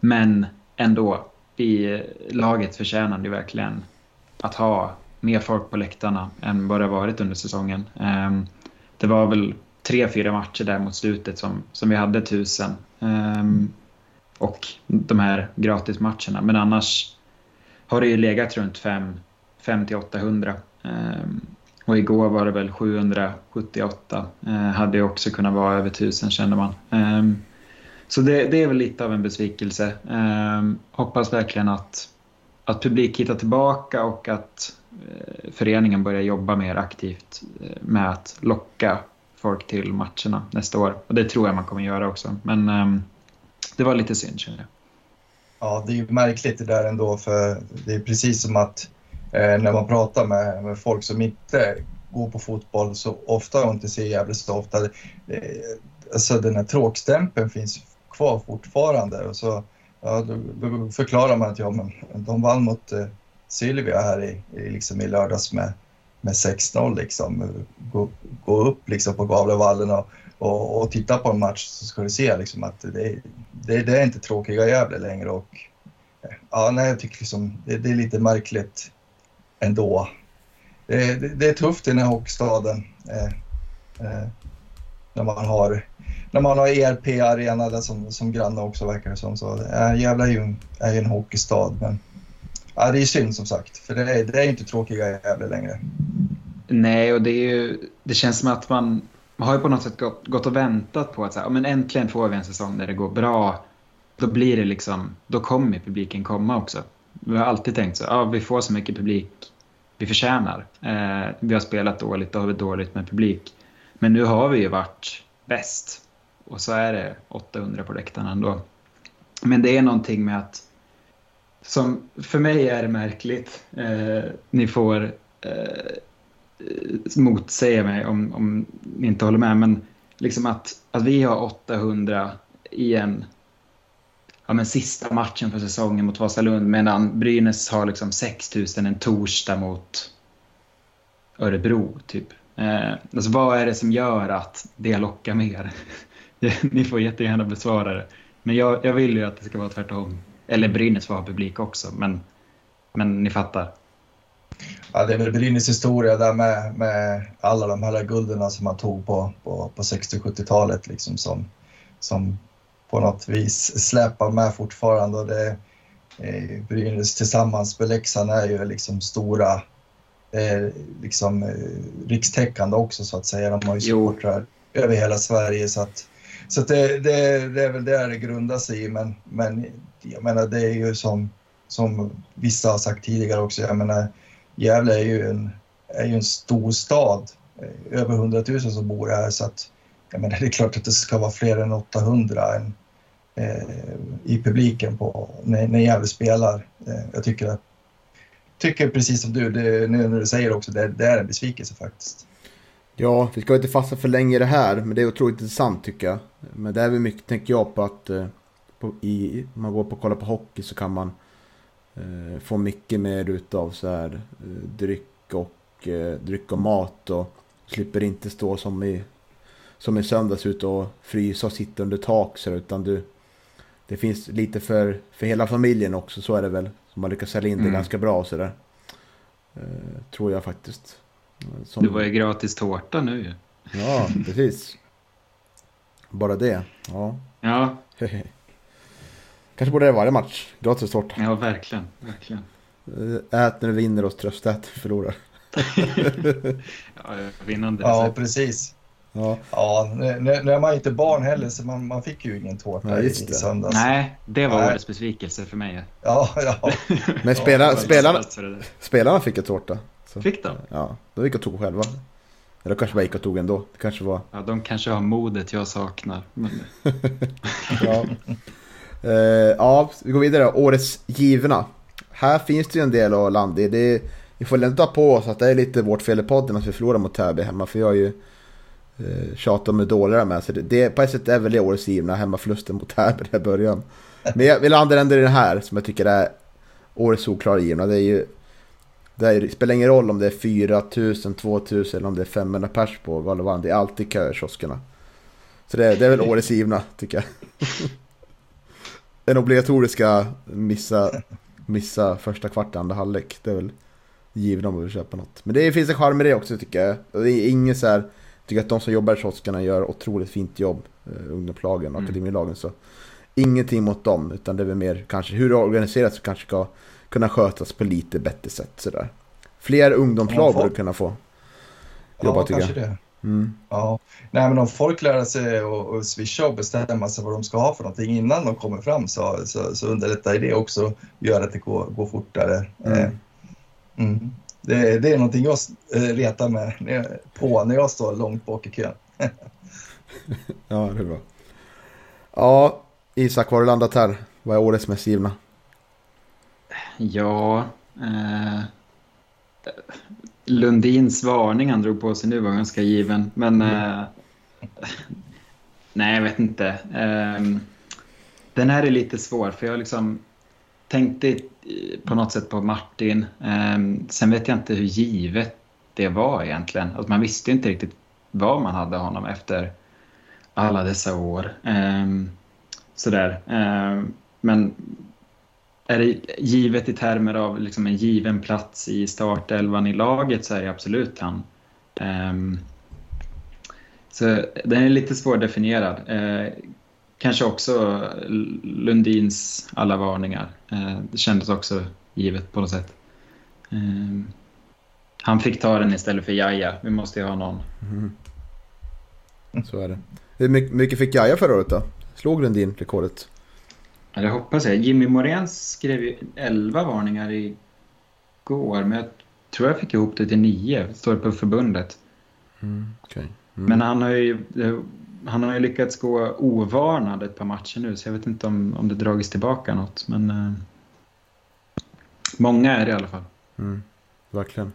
men ändå, i laget förtjänar det verkligen att ha mer folk på läktarna än vad det har varit under säsongen. Ehm, det var väl tre, fyra matcher där mot slutet som, som vi hade tusen. Och de här gratismatcherna. Men annars har det ju legat runt 5-800. Ehm, och igår var det väl 778. Ehm, hade ju också kunnat vara över 1000 känner man. Ehm, så det, det, är väl lite av en besvikelse. hoppas verkligen att, att publik hittar tillbaka och att eh, föreningen börjar jobba mer aktivt eh, med att locka folk till matcherna nästa år. Och det tror jag man kommer göra också. Men det var lite synd känner jag. Ja, det är ju märkligt det där ändå för det är precis som att eh, när man pratar med, med, folk som inte går på fotboll så ofta och inte ser jävligt så ofta. Eh, alltså den här tråkstämpeln finns kvar fortfarande och så ja, då förklarar man att ja, men de vann mot eh, Sylvia här i, i, liksom i lördags med, med 6-0 liksom. Gå, gå upp liksom på Gavlevallen och, och, och, titta på en match så ska du se liksom att det, det, det är inte tråkiga Gävle längre och ja, nej, jag tycker liksom det, det är lite märkligt ändå. Det, det, det är tufft i den här hockeystaden eh, eh, när man har när man har ERP Arena som, som granne också verkar det som. Så, äh, Gävle är ju, är ju en hockeystad men Ja, det är synd som sagt, för det är, det är inte tråkiga Gävle längre. Nej, och det, är ju, det känns som att man, man har ju på något sätt gått, gått och väntat på att så här, men äntligen får vi en säsong där det går bra. Då blir det liksom, då kommer publiken komma också. Vi har alltid tänkt så, ja, vi får så mycket publik vi förtjänar. Eh, vi har spelat dåligt och har vi dåligt med publik. Men nu har vi ju varit bäst. Och så är det 800 på läktaren ändå. Men det är någonting med att som för mig är det märkligt. Eh, ni får eh, Eh, motsäga mig om, om ni inte håller med. Men liksom att, att vi har 800 i en ja, men sista matchen för säsongen mot Vasalund medan Brynäs har liksom 6000 en torsdag mot Örebro. Typ. Eh, alltså vad är det som gör att det lockar mer? [laughs] Ni får jättegärna besvara det. Men jag, jag vill ju att det ska vara tvärtom. Eller Brynäs får ha publik också, men, men ni fattar. Ja, det är väl Brynäs historia där med, med alla de här gulderna som man tog på, på, på 60-70-talet liksom som, som på något vis släpar med fortfarande. Och det, eh, Brynäs tillsammans med Leksand är ju liksom stora, eh, liksom eh, rikstäckande också så att säga. De har ju supportrar över hela Sverige så att, så att det, det, det är väl där det grundar sig i. Men, men jag menar det är ju som, som vissa har sagt tidigare också, jag menar Gävle är ju en, är ju en stor stad, över 100 000 som bor här så att jag menar, det är klart att det ska vara fler än 800 än, eh, i publiken på, när, när Gävle spelar. Eh, jag tycker, att, tycker precis som du, det, nu när du säger också, det, det är en besvikelse faktiskt. Ja, vi ska inte fastna för länge i det här, men det är otroligt intressant tycker jag. Men det är väl mycket, tänker jag, på att eh, på, i, man går på och kollar på hockey så kan man eh, få mycket mer utav så här eh, dryck och eh, dryck och mat och slipper inte stå som i som i söndags ute och frysa och sitta under tak så utan du det finns lite för, för hela familjen också, så är det väl. Som man lyckas sälja in det mm. ganska bra sådär. Eh, tror jag faktiskt. Som... Det var ju gratis tårta nu ju. Ja, precis. Bara det. Ja. Ja. [laughs] Kanske borde det varje match. Gratis tårta. Ja, verkligen. verkligen. Eh, ät när du vinner och tröst ät när du förlorar. [laughs] ja, vinnande. Ja, precis. Ja, ja nu, nu är man inte barn heller så man, man fick ju ingen tårta ja, i, söndags. Nej, det var årets besvikelse för mig. Ja, ja. [laughs] Men spela, ja, spelarna, spelarna fick en tårta. Så. Fick de? Ja, de gick och tog själva. Eller kanske bara gick och tog ändå. Det kanske var... Ja, de kanske har modet jag saknar. Men... [laughs] ja. Uh, ja, vi går vidare. Årets givna. Här finns det ju en del att landa i. Det är, vi får inte ta på oss att det är lite vårt fel i podden att vi förlorar mot Täby hemma. För jag är ju uh, tjatat om hur dåliga de är. Så det, det, på ett sätt är väl det årets givna hemmaförlusten mot Täby i början. Men jag vi landar ändå i den här som jag tycker är årets solklara givna. Det är ju det, är, det spelar ingen roll om det är 4000, 2000 eller om det är 500 pers på Galovan. Det är alltid köer i kioskerna. Så det, det är väl årets givna tycker jag. [laughs] Den obligatoriska missa, missa första kvart, andra halvlek. Det är väl givna om man vill köpa något. Men det finns en charm i det också tycker jag. Det är inget så här tycker att de som jobbar i kioskerna gör otroligt fint jobb. Eh, ungdomslagen och mm. akademilagen. Så ingenting mot dem, utan det är väl mer kanske hur det så kanske ska kunna skötas på lite bättre sätt. Sådär. Fler ungdomslag borde kunna få jobba ja, tycker jag. Det. Mm. Ja, nej men om folk lär sig att swisha och bestämma sig vad de ska ha för någonting innan de kommer fram så, så, så underlättar det också, gör att det går, går fortare. Mm. Eh, mm. Det, det är någonting jag eh, retar mig på när jag står långt bak i kön. [laughs] ja, det är bra. Ja, Isak, var har du landat här? Vad är årets mest givna? Ja, eh, Lundins varning han drog på sig nu var ganska given. Men mm. eh, nej, jag vet inte. Eh, den här är lite svår för jag liksom tänkte på något sätt på Martin. Ehm, sen vet jag inte hur givet det var egentligen. Alltså man visste inte riktigt vad man hade honom efter alla dessa år. Ehm, sådär. Ehm, men är det givet i termer av liksom en given plats i startelvan i laget så är det absolut han. Ehm, så den är lite svårdefinierad. Eh, kanske också Lundins alla varningar. Uh, det kändes också givet på något sätt. Eh, han fick ta den istället för Jaja. Vi måste ju ha någon. Mm. Så är det. Hur mycket fick Jaja förra året då? Slog Lundin rekordet? Ja, det hoppas jag. Jimmy Morén skrev ju 11 varningar igår, men jag tror jag fick ihop det till nio, står det på förbundet. Mm, okay. mm. Men han har, ju, han har ju lyckats gå ovarnad ett par matcher nu, så jag vet inte om, om det dragits tillbaka något. Men eh, många är det i alla fall. Mm, verkligen.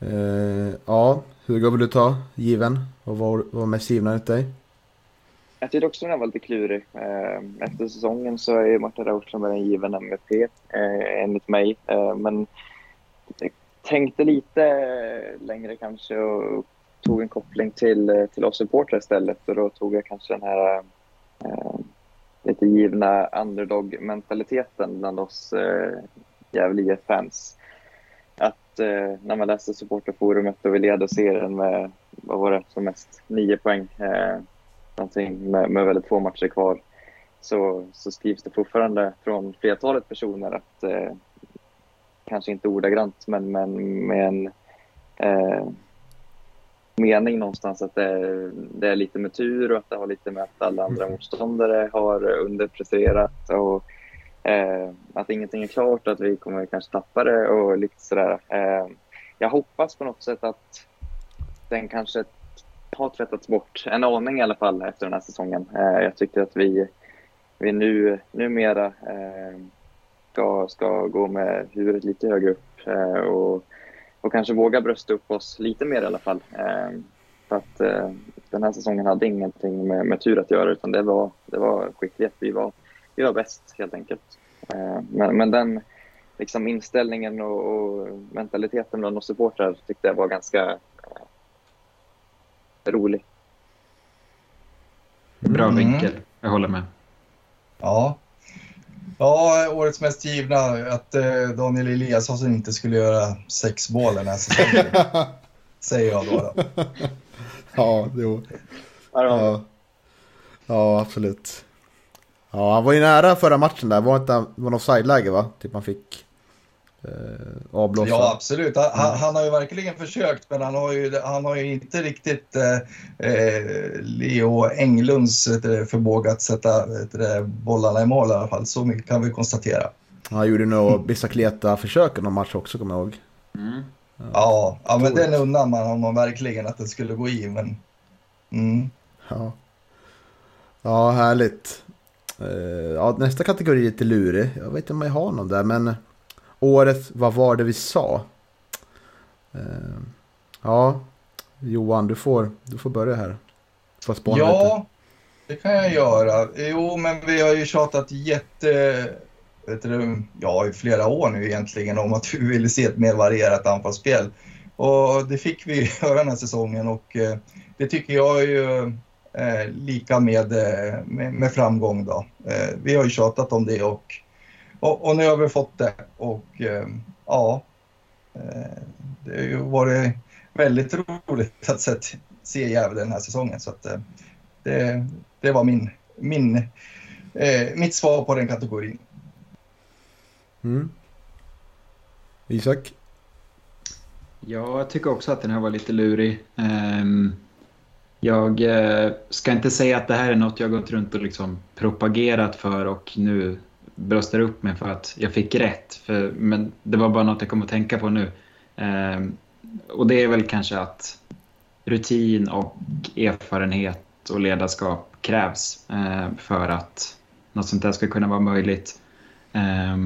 Eh, ja, Hugo vill du ta given? Vad var, var mest givna enligt dig? Jag tyckte också den var lite klurig. Eh, efter säsongen så är Martin Rauschenberg en given MVP eh, enligt mig. Eh, men jag tänkte lite längre kanske och tog en koppling till, till oss supportrar istället och då tog jag kanske den här lite givna underdog-mentaliteten bland oss eh, Gävle IF-fans. Att eh, när man läser supporterforumet och vi leder serien med, vad var det som mest, nio poäng. Eh, någonting med, med väldigt få matcher kvar så, så skrivs det fortfarande från flertalet personer att eh, kanske inte ordagrant men, men med en eh, mening någonstans att det, det, är lite med tur och att det har lite med att alla andra mm. motståndare har underpresterat och eh, att ingenting är klart, att vi kommer kanske tappa det och lite sådär. Eh, jag hoppas på något sätt att den kanske har tvättats bort en aning i alla fall efter den här säsongen. Eh, jag tycker att vi, vi nu, numera eh, ska, ska gå med huvudet lite högre upp eh, och, och kanske våga brösta upp oss lite mer i alla fall. Eh, för att eh, den här säsongen hade ingenting med, med tur att göra utan det var, det var skicklighet. Vi var, vi var bäst helt enkelt. Eh, men, men den liksom inställningen och, och mentaliteten bland oss supportrar tyckte jag var ganska rolig. Bra mm. vinkel, jag håller med. Ja. Ja, årets mest givna, att eh, Daniel Eliasson inte skulle göra sex mål den här säsongen. [laughs] säger jag då. då. ja, jo. Ja. ja, absolut. Ja, han var ju nära förra matchen där. Var inte var något offside-läge va? Typ man fick avblåsa. Ja, absolut. Han, mm. han, har ju verkligen försökt, men han har ju, han har ju inte riktigt eh, eh Leo Englunds förmåga att sätta det, bollarna i mål i alla fall. Så mycket kan vi konstatera. Han gjorde nog bicicleta-försök i någon match också, kommer jag ihåg. Mm. Ja, ja, men den undan man honom verkligen att den skulle gå i. Men... Mm. Ja. ja, härligt. Uh, ja, nästa kategori är lite lurig. Jag vet inte om jag har någon där, men året, vad var det vi sa? Uh, ja, Johan, du får, du får börja här. Får ja, lite. det kan jag göra. Jo, men vi har ju tjatat jätte... Vet du, ja, i flera år nu egentligen om att vi ville se ett mer varierat anfallsspel. Och det fick vi [laughs] göra den här säsongen och eh, det tycker jag är ju eh, lika med, eh, med, med, framgång. Då. Eh, vi har ju tjatat om det och, och, och, nu har vi fått det. Och eh, ja, eh, det har ju varit väldigt roligt att se, se Gävle den här säsongen. Så att, eh, det, det var min, min, mitt svar på den kategorin. Mm. Isak? Ja, jag tycker också att den här var lite lurig. Um, jag eh, ska inte säga att det här är något jag gått runt och liksom propagerat för och nu bröstar upp mig för att jag fick rätt. För, men det var bara något jag kom att tänka på nu. Eh, och det är väl kanske att rutin och erfarenhet och ledarskap krävs eh, för att något sånt där ska kunna vara möjligt. Eh,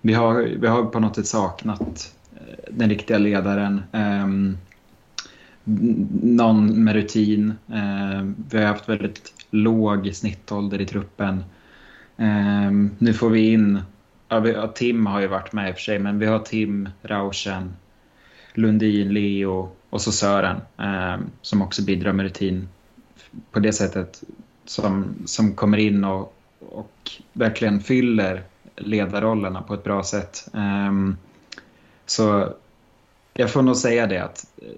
vi, har, vi har på något sätt saknat eh, den riktiga ledaren. Ehm, någon med rutin. Eh, vi har haft väldigt låg snittålder i truppen. Um, nu får vi in, ja, vi, ja, Tim har ju varit med i och för sig, men vi har Tim, Rauschen, Lundin, Leo och så Sören um, som också bidrar med rutin på det sättet som, som kommer in och, och verkligen fyller ledarrollerna på ett bra sätt. Um, så jag får nog säga det att eh,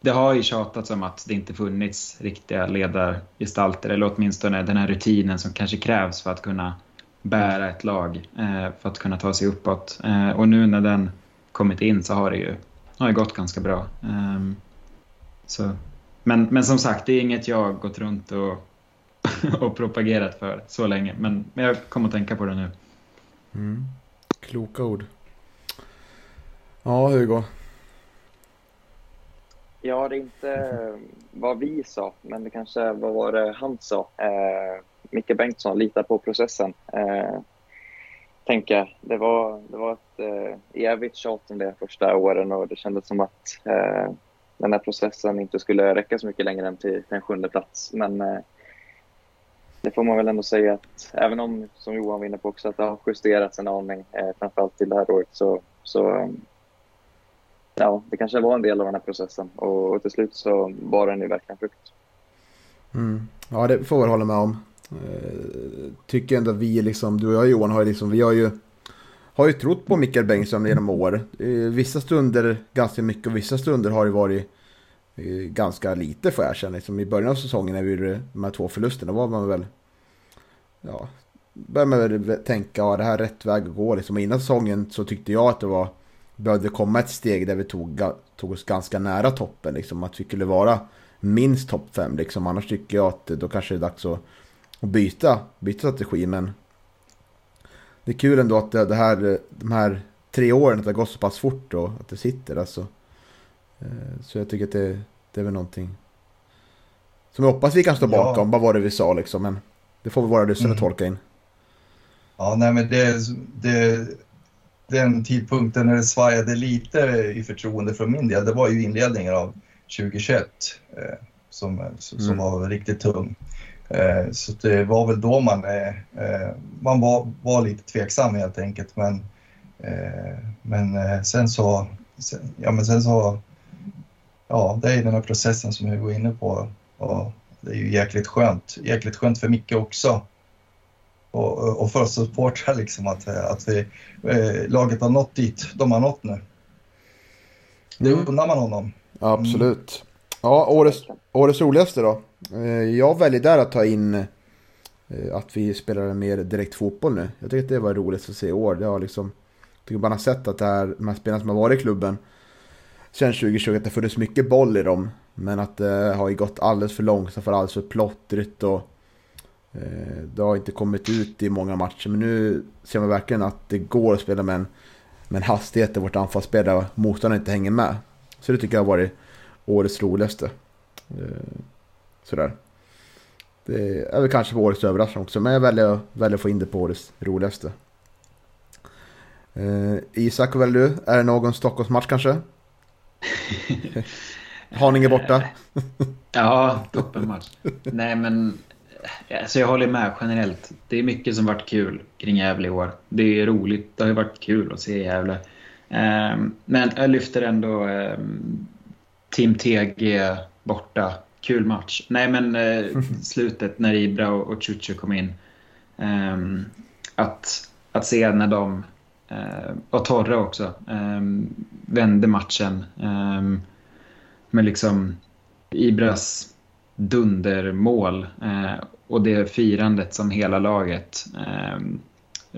det har ju tjatats om att det inte funnits riktiga ledargestalter eller åtminstone den här rutinen som kanske krävs för att kunna bära ett lag, eh, för att kunna ta sig uppåt. Eh, och nu när den kommit in så har det ju har det gått ganska bra. Ehm, så. Men, men som sagt, det är inget jag gått runt och, [laughs] och propagerat för så länge. Men, men jag kommer att tänka på det nu. Mm. Kloka ord. Ja, Hugo. Ja, det är inte vad vi sa, men det kanske vad var det han sa. Eh, Micke Bengtsson, lita på processen. Eh, tänker jag. Det var, det var ett eh, evigt tjat om det första åren och det kändes som att eh, den här processen inte skulle räcka så mycket längre än till, till en sjunde plats. Men eh, det får man väl ändå säga att även om, som Johan var inne på också, att det har justerats en aning, eh, framförallt till det här året, så, så eh, ja, det kanske var en del av den här processen och, och till slut så var den ju verkligen frukt. Mm. Ja, det får jag hålla med om. Eh, tycker ändå att vi, liksom, du och jag Johan, har, liksom, vi har ju, har ju trott på Mikael Bengtsson genom år. Eh, vissa stunder ganska mycket och vissa stunder har det varit eh, ganska lite får jag erkänna. Liksom, I början av säsongen när vi gjorde de här två förlusterna var man väl, ja, började man väl tänka, ja det här är rätt väg att gå. Liksom. Innan säsongen så tyckte jag att det var, behövde komma ett steg där vi tog, tog oss ganska nära toppen. Liksom, att vi skulle vara minst topp fem. Liksom. Annars tycker jag att då kanske det är dags att och byta, byta strategi. Men det är kul ändå att det, här, de här tre åren att det har gått så pass fort och att det sitter. Alltså. Eh, så jag tycker att det, det är väl någonting som jag hoppas vi kan stå bakom. Ja. Vad var det vi sa liksom? Men det får vi våra lyssnare mm. tolka in. Ja, nej men det, det, den tidpunkten när det svajade lite i förtroende från min del, det var ju inledningen av 2021 eh, som, som mm. var riktigt tung. Eh, så det var väl då man, eh, eh, man var, var lite tveksam helt enkelt. Men, men sen så, ja men sen så, ja det är den här processen som jag går inne på. Och det är ju jäkligt skönt, jäkligt skönt för Micke också. Och, och för supportrar liksom att, att vi, laget har nått dit de har nått nu. Det mm. undrar man honom. Absolut. Ja, årets, årets roligaste då? Eh, jag väljer där att ta in eh, att vi spelar mer direkt fotboll nu. Jag tycker att det var roligt att se i år. Det har liksom, jag tycker man har sett att det här, de här spelarna som har varit i klubben sen 2020 att det funnits mycket boll i dem. Men att det har gått alldeles för långsamt för alldeles för plottrigt och eh, det har inte kommit ut i många matcher. Men nu ser man verkligen att det går att spela med en, med en hastighet där vårt anfallsspel där motståndaren inte hänger med. Så det tycker jag har varit årets roligaste. Sådär. Det är väl kanske på årets överraskning också, men jag väljer, väljer att få in det på årets roligaste. Eh, Isak, väljer du? Är det någon Stockholmsmatch kanske? [laughs] Haninge borta? ja, toppenmatch. Nej, men alltså jag håller med generellt. Det är mycket som varit kul kring Gävle i år. Det är roligt. Det har ju varit kul att se Gävle. Eh, men jag lyfter ändå eh, Team TG borta kul match. Nej, men eh, [laughs] slutet när Ibra och, och Chuchu kom in. Um, att, att se när de, uh, och Torre också, vände matchen med liksom Ibras dundermål eh, och det firandet som hela laget eh,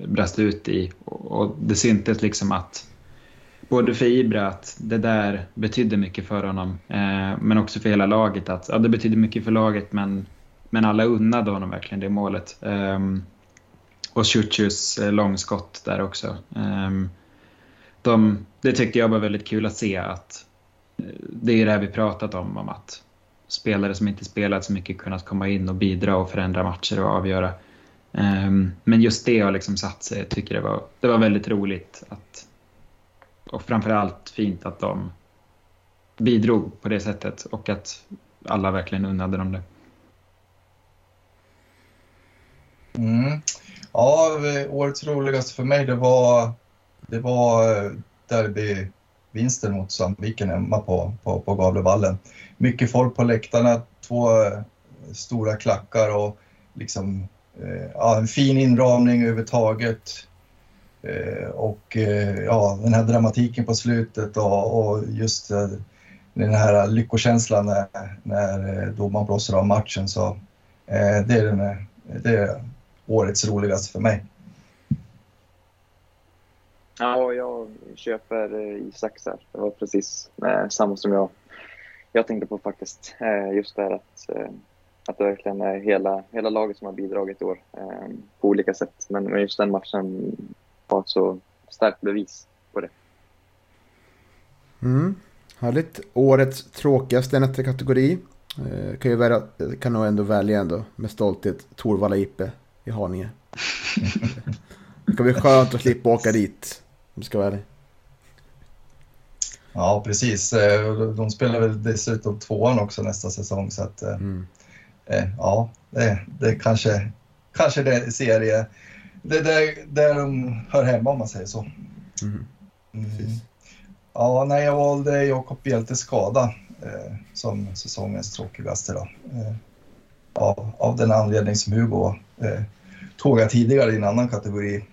brast ut i. Och, och det syntes liksom att både för Ibra att det där betydde mycket för honom, eh, men också för hela laget. att ja, Det betydde mycket för laget, men, men alla unnade honom verkligen det målet. Eh, och Ciucius eh, långskott där också. Eh, de, det tyckte jag var väldigt kul att se, att eh, det är det här vi pratat om, om att spelare som inte spelat så mycket kunnat komma in och bidra och förändra matcher och avgöra. Um, men just det har liksom satt sig. Jag tycker det var, det var väldigt roligt att, och framförallt fint att de bidrog på det sättet och att alla verkligen unnade dem det. Mm. Ja, eh, årets roligaste för mig det var, det var eh, vinsten mot Sandviken hemma på, på, på Gavlevallen. Mycket folk på läktarna, två eh, stora klackar och liksom, eh, ja, en fin inramning överhuvudtaget. Eh, och ja, den här dramatiken på slutet och, och just den här lyckokänslan när, när domaren blåser av matchen. Så det, är den, det är årets roligaste för mig. Ja, jag köper Isaks här. Det var precis samma som jag, jag tänkte på faktiskt. Just det här att, att det verkligen är hela, hela laget som har bidragit i år på olika sätt. Men just den matchen var ett så starkt bevis på det. Mm. Härligt. Årets tråkigaste i nästa kategori. Eh, kan, ju välja, kan nog ändå välja ändå med stolthet Torvalla IP i Haninge. [laughs] det ska bli skönt att slippa åka dit. Om ska vara ärlig. Ja, precis. Eh, de spelar väl dessutom tvåan också nästa säsong. Så att, Mm. eh, ja, det, det kanske, kanske det serie. Det är där, där de hör hemma om man säger så. Mm. Mm. Ja, nej, jag valde Jakob Hjeltes skada eh, som säsongens tråkigaste. Då. Eh, av, av den anledning som Hugo eh, tog jag tidigare i en annan kategori.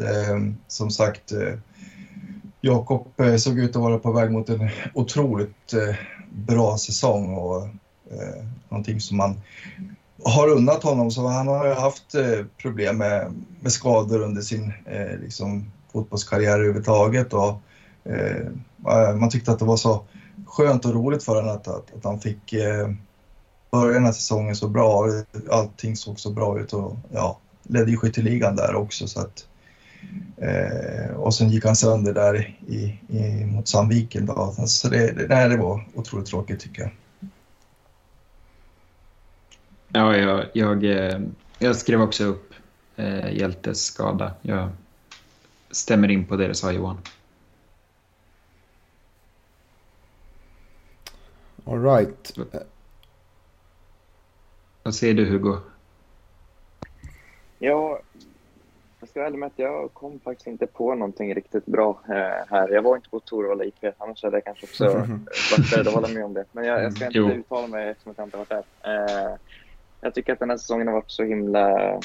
Eh, som sagt, eh, Jakob eh, såg ut att vara på väg mot en otroligt eh, bra säsong och eh, någonting som man har unnat honom. Så han har ju haft eh, problem med, med skador under sin eh, liksom, fotbollskarriär överhuvudtaget. Och, eh, man tyckte att det var så skönt och roligt för honom att, att, att han fick eh, börja den här säsongen så bra. Allting såg så bra ut och ja, ledde ju skytteligan där också. Så att, eh, och sen gick han sönder där i, i, mot Sandviken. Då. Så det, det, nej, det var otroligt tråkigt tycker jag. Ja, jag, jag, eh, jag skrev också upp eh, Hjältes skada. Jag stämmer in på det du sa Johan. All right. Vad säger du Hugo? Ja, ska vara ärlig med att jag kom faktiskt inte på någonting riktigt bra eh, här. Jag var inte på Torvalla IP, annars hade jag kanske också [laughs] varit beredd att hålla med om det. Men jag, jag ska inte Jo. uttala mig eftersom jag inte har varit där. Eh, jag tycker att den här säsongen har varit så himla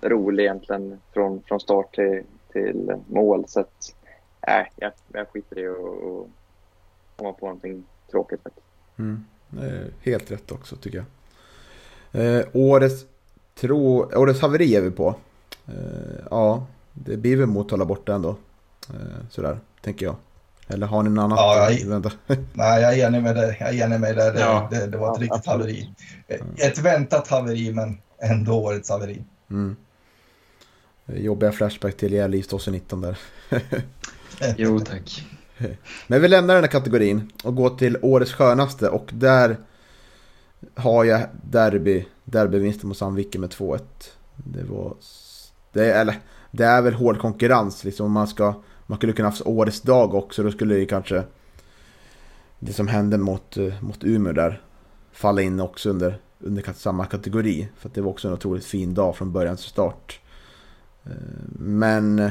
rolig egentligen från, från start till, till mål. Så att, nej, jag, jag skiter i att komma på någonting tråkigt faktiskt. Mm. Helt rätt också tycker jag. Eh, årets, tro, årets haveri är vi på. Eh, ja, det blir väl Motala borta ändå. Eh, sådär, tänker jag. Eller har ni något annat? Ja, jag- [laughs] Vänta. Nej, jag är enig med dig. Jag är enig med dig. Det, Ja. det, det var ett Ja, riktigt absolut. haveri. Ett väntat haveri, men ändå årets haveri. Mm. Jobbiga flashback till Gävle IF 2019 där. [laughs] Jo tack. [laughs] Men vi lämnar den här kategorin och går till årets skönaste och där har jag derby, derbyvinsten mot Sandviken med 2-1. Det var, det är, eller, det är väl hård konkurrens liksom. Man, ska, man skulle kunna haft årets dag också, då skulle ju kanske det som hände mot, eh, mot Umeå där falla in också under, under samma kategori. För att det var också en otroligt fin dag från början till start. Eh, men eh,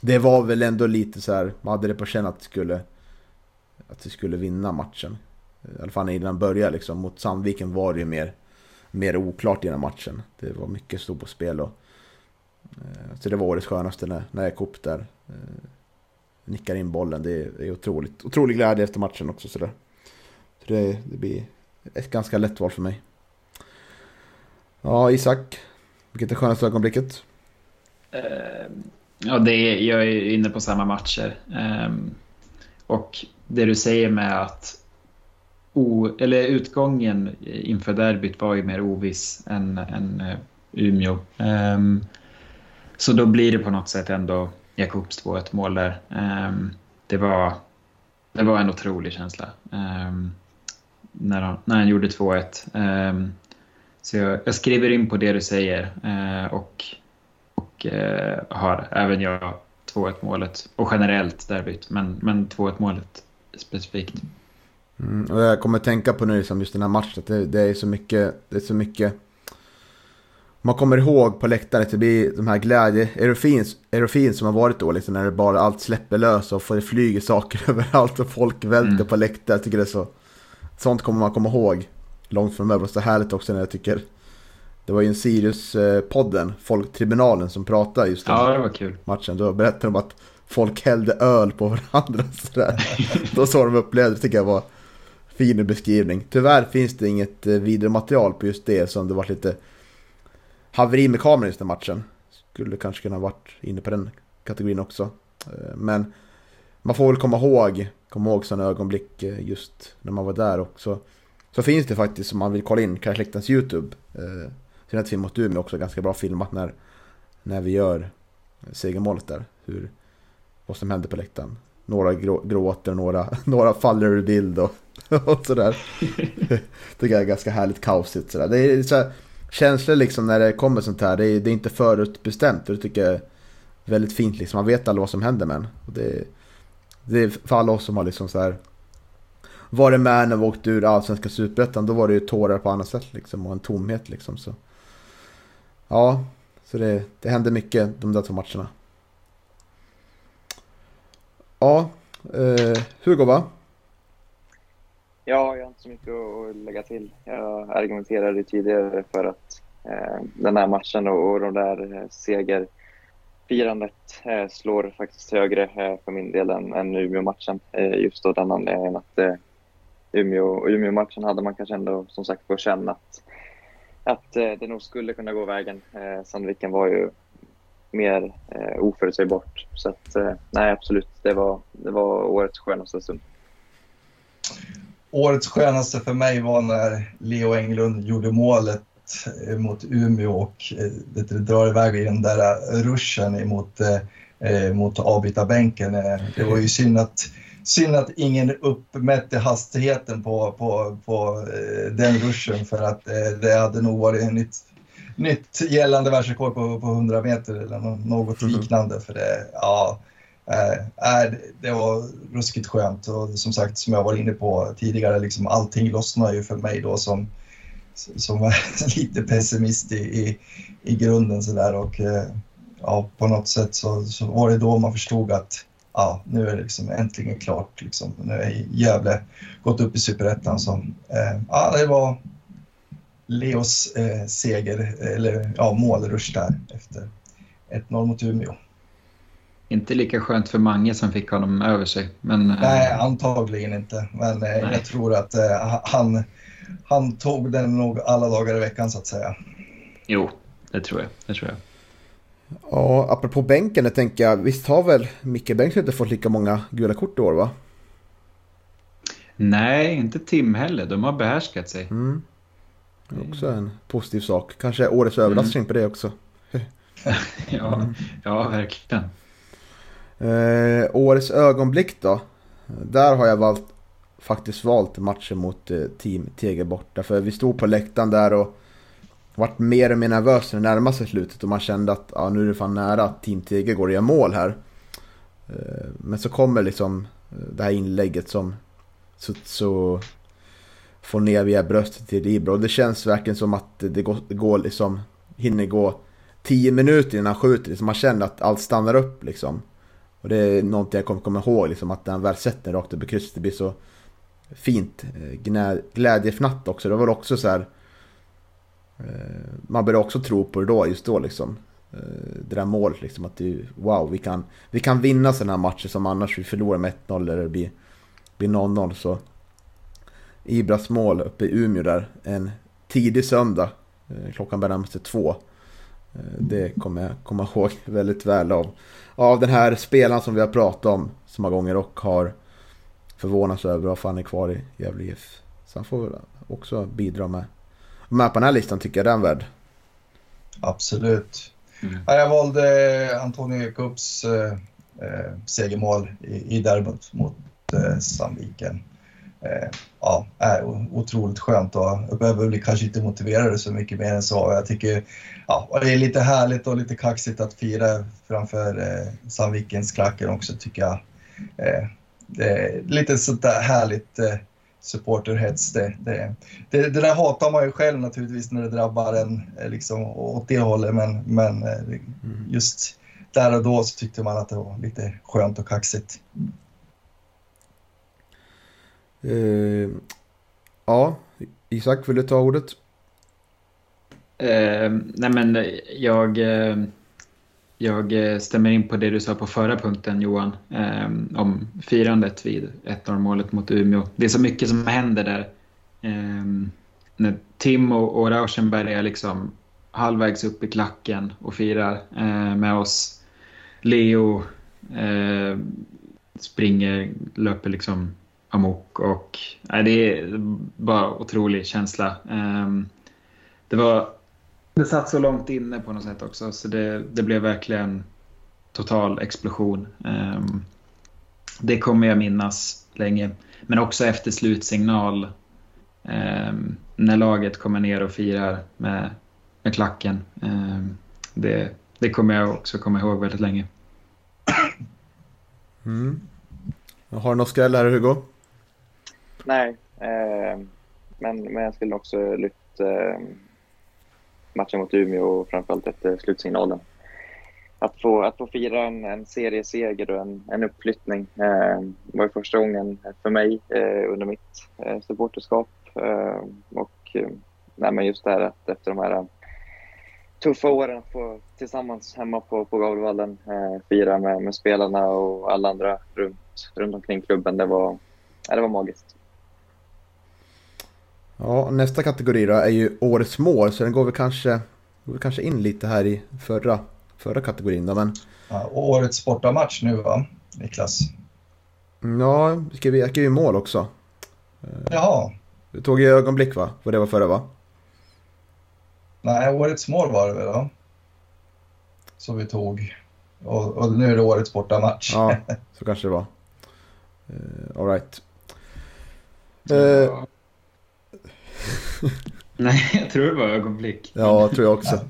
det var väl ändå lite så här, man hade det på känn att det skulle, att vi skulle vinna matchen. I alla fall innan den började liksom. Mot Sandviken var det ju mer, mer oklart innan matchen. Det var mycket stod på spel och Eh, så det var årets skönaste när, när jag där. Eh, nickar in bollen, det är, det är otroligt. Otrolig glädje efter matchen också sådär. Så det, det blir ett ganska lätt val för mig. Ja, Isak. Vilket är skönaste ögonblicket? Eh, ja, det är, jag är inne på samma matcher. Ehm, och det du säger med att o, eller utgången inför derbyt var ju mer oviss än, än Umeå. Ehm, så då blir det på något sätt ändå Jakobs 2-1 mål där. Ehm, det, var, det var en otrolig känsla ehm, när, han, när han gjorde 2-1. Ehm, så jag, jag skriver in på det du säger eh, och och eh, har även jag 2-1 målet och generellt derbyt men, men 2-1 målet specifikt. Mm, och jag kommer tänka på nu liksom just den här matchen, att det, det är så mycket, det är så mycket man kommer ihåg på läktaren att det blir de här glädje, eurofin som har varit då liksom när det bara allt släpper lös och får det flyger saker [laughs] överallt och folk välter Mm. på läktaren. Jag tycker det är så, sånt kommer man komma ihåg långt framöver. Och så härligt också när jag tycker, det var ju en Sirius-podden, Folktribunalen som pratade just om Ja, det var matchen. Då berättade de att folk hällde öl på varandra. [laughs] Sådär. Då så de upplevde det tycker jag var fin beskrivning. Tyvärr finns det inget eh, videomaterial på just det som det var lite haveri med kameran just den matchen. Skulle kanske kunna varit inne på den kategorin också. Eh, men man får väl komma ihåg, komma ihåg sådana ögonblick eh, just när man var där också. Så finns det faktiskt om man vill kolla in Kajsläktens YouTube. Eh, film mot Umeå också ganska bra filmat när, när vi gör eh, segermålet där. Hur, vad som hände på läktaren. några gråter, några, [laughs] några faller ur bild och, [laughs] och sådär. [laughs] det är ganska härligt kaosigt sådär. Det är så här, känslor liksom när det kommer sånt här, det är, det är inte förutbestämt och det tycker jag är väldigt fint liksom. Man vet aldrig vad som händer med en. Det, det är för alla oss som har liksom så här varit med när vi åkte ur allsvenska superettan, då var det ju tårar på annat sätt liksom och en tomhet liksom. Så. Ja, så det, det hände mycket de där två matcherna. Ja, eh, Hugo va? Ja, jag har inte så mycket att lägga till. Jag argumenterade tidigare för att eh, den här matchen och, och de där eh, segerfirandet eh, slår faktiskt högre eh, för min del än, än Umeå-matchen. Eh, just av den anledningen att eh, Umeå, Umeå-matchen hade man kanske ändå som sagt fått känna att, att eh, det nog skulle kunna gå vägen. Eh, Sandviken var ju mer eh, oförutsägbart. Så att, eh, nej, absolut, det var, det var årets skönaste stund. Årets skönaste för mig var när Leo Englund gjorde målet eh, mot Umeå och eh, det drar iväg i den där ruschen emot, eh, mot avbytarbänken. Det var ju synd att, synd att ingen uppmätte hastigheten på, på, på den ruschen för att det hade nog varit en nytt nytt gällande världsrekord på, på 100 meter eller något mm. liknande. För det, ja, äh, det var ruskigt skönt och som sagt som jag var inne på tidigare, liksom, allting lossnar ju för mig då som, som var [laughs] lite pessimist i, i, i grunden sådär och eh, ja, på något sätt så, så var det då man förstod att ja, nu är det liksom äntligen klart. Liksom. Nu är Gävle gått upp i superettan. eh, ja, det var Leos eh, seger, eller ja, målrush där efter 1-0 mot Umeå. Inte lika skönt för Mange som fick honom över sig. Men, eh, Nej, antagligen inte. Men eh, jag tror att eh, han, han tog den nog alla dagar i veckan så att säga. Jo, det tror jag. Det tror jag. Ja, apropå bänken, jag tänker jag, visst har väl Micke Bengtsson inte fått lika många gula kort i år va? Nej, inte Tim heller. De har behärskat sig. Mm. Också en positiv sak. Kanske årets överraskning mm. på det också. [laughs] ja, ja, verkligen. Eh, årets ögonblick då? Där har jag valt, faktiskt valt matchen mot eh, Team Tege borta. För vi stod på läktaren där och vart mer och mer nervös när det närmade sig slutet. Och man kände att ja, nu är det fan nära att Team Tege går och gör mål här. Eh, men så kommer liksom eh, det här inlägget som så, så får ner via bröstet till Ibra. Och det känns verkligen som att det går, det går liksom, hinner gå tio minuter innan han skjuter. Liksom man känner att allt stannar upp liksom. Och det är någonting jag kommer komma ihåg, liksom, att när han väl sett den rakt över krysset, det blir så fint. Eh, glädjefnatt också, det var väl också så här. Eh, man började också tro på det då, just då liksom. Eh, det där målet liksom, att det, wow, vi kan, vi kan vinna sådana här matcher som annars vi förlorar med 1-0 eller det blir, blir 0-0. Så Ibras mål uppe i Umeå där en tidig söndag. Klockan börjar närma sig två. Det kommer jag komma ihåg [laughs] väldigt väl av, av den här spelaren som vi har pratat om så många gånger och har förvånats över varför han är kvar i Gävle IF. Så han får väl också bidra med. Med på den här listan tycker jag den är värd. Absolut. Mm. Jag valde Antonio Cups eh, eh, segermål i, i derbyt mot eh, Sandviken ja, är otroligt skönt och jag behöver kanske inte motivera det så mycket mer än så. Jag tycker ja, det är lite härligt och lite kaxigt att fira framför eh, Sandvikens klacken också tycker jag. Eh, det är lite sånt där härligt eh, supporterhets. Det, det, det, det, där hatar man ju själv naturligtvis när det drabbar en eh, liksom, åt det hållet men, men eh, mm. just där och då så tyckte man att det var lite skönt och kaxigt. Uh, ja, Isak, vill du ta ordet? Uh, nej men jag, uh, jag stämmer in på det du sa på förra punkten Johan. om firandet vid 1-0 målet mot Umeå. Det är så mycket som händer där. när Tim och, och Rauschenberg är liksom halvvägs upp i klacken och firar med oss. Leo springer, löper liksom amok och nej, det är bara otrolig känsla. Um, det var det satt så långt inne på något sätt också så det, det blev verkligen total explosion. Um, det kommer jag minnas länge. Men också efter slutsignal ehm, när laget kommer ner och firar med, med klacken. Det, det kommer jag också komma ihåg väldigt länge. Mm. Har du något skräll här Hugo? Nej, eh, men, men jag skulle också lyft eh, matchen mot Umeå och framförallt efter slutsignalen. Att få, att få fira en, en serieseger och en, en uppflyttning eh, var första gången för mig eh, under mitt eh, supporterskap. Eh, och eh, nej, men just det här att efter de här eh, tuffa åren att få tillsammans hemma på, på Gavlevallen eh, fira med, med spelarna och alla andra runt, runt omkring klubben. Det var, ja, det var magiskt. Ja, nästa kategori då är ju årets mål, så den går väl kanske, går kanske in lite här i förra, förra kategorin då, men... Ja, årets bortamatch nu va, Niklas? Ja, vi skrev, jag skrev ju mål också. Jaha. Du tog ju ögonblick va? Vad det var förra va? Nej, årets mål var det väl då? Som vi tog. Och, och nu är det årets bortamatch. Ja, [laughs] så kanske det var. Uh, Alright. Uh, [laughs] Nej, jag tror det var ögonblick. Ja, tror jag också.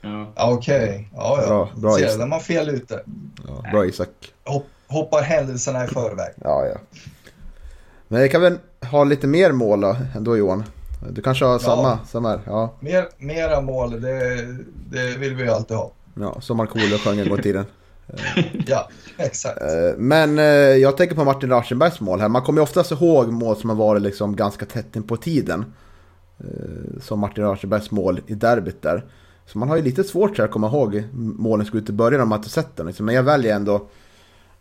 Ja. Okej, okay. ja, ja. Bra, bra när man fel ute. Ja, bra Isak. Hopp, hoppar händelserna i förväg. Ja, ja. Men jag kan väl ha lite mer mål då, ändå Johan? Du kanske har samma, Ja. samma här? Ja. Mer, mera mål, det, det vill vi ju alltid ha. ja som Markoolio sjöng en gång i tiden. [laughs] Ja, exakt. Eh, Men eh, jag tänker på Martin Raschenbergs mål här. Man kommer ju oftast ihåg mål som har varit liksom ganska tätt in på tiden. Eh, som Martin Raschenbergs mål i derbyt där. Så man har ju lite svårt så här att komma ihåg målen som skulle ut i början om man inte sett dem. liksom. Men jag väljer ändå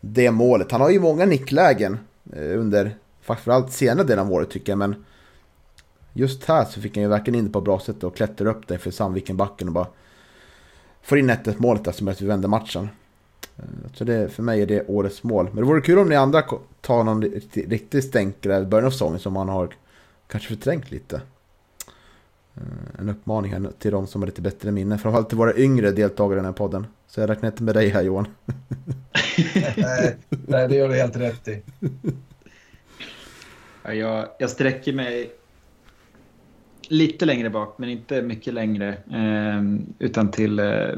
det målet. Han har ju många nicklägen eh, under framförallt senare delen av året tycker jag. Men just här så fick han ju verkligen in det på ett bra sätt och klättrade upp där för Sandviken-backen och bara får in 1 målet där som gör att vi vänder matchen. Eh, så det, för mig är det årets mål. Men det vore kul om ni andra tar någon riktig, riktig stänkare i början av säsongen som man har kanske förträngt lite. Eh, En uppmaning här till de som har lite bättre minne. Framförallt till våra yngre deltagare i den här podden. Så jag räknar inte med dig här Johan. nej, [laughs] nej, det gör du helt rätt i. Ja, jag, jag sträcker mig lite längre bak, men inte mycket längre. Eh, utan till eh,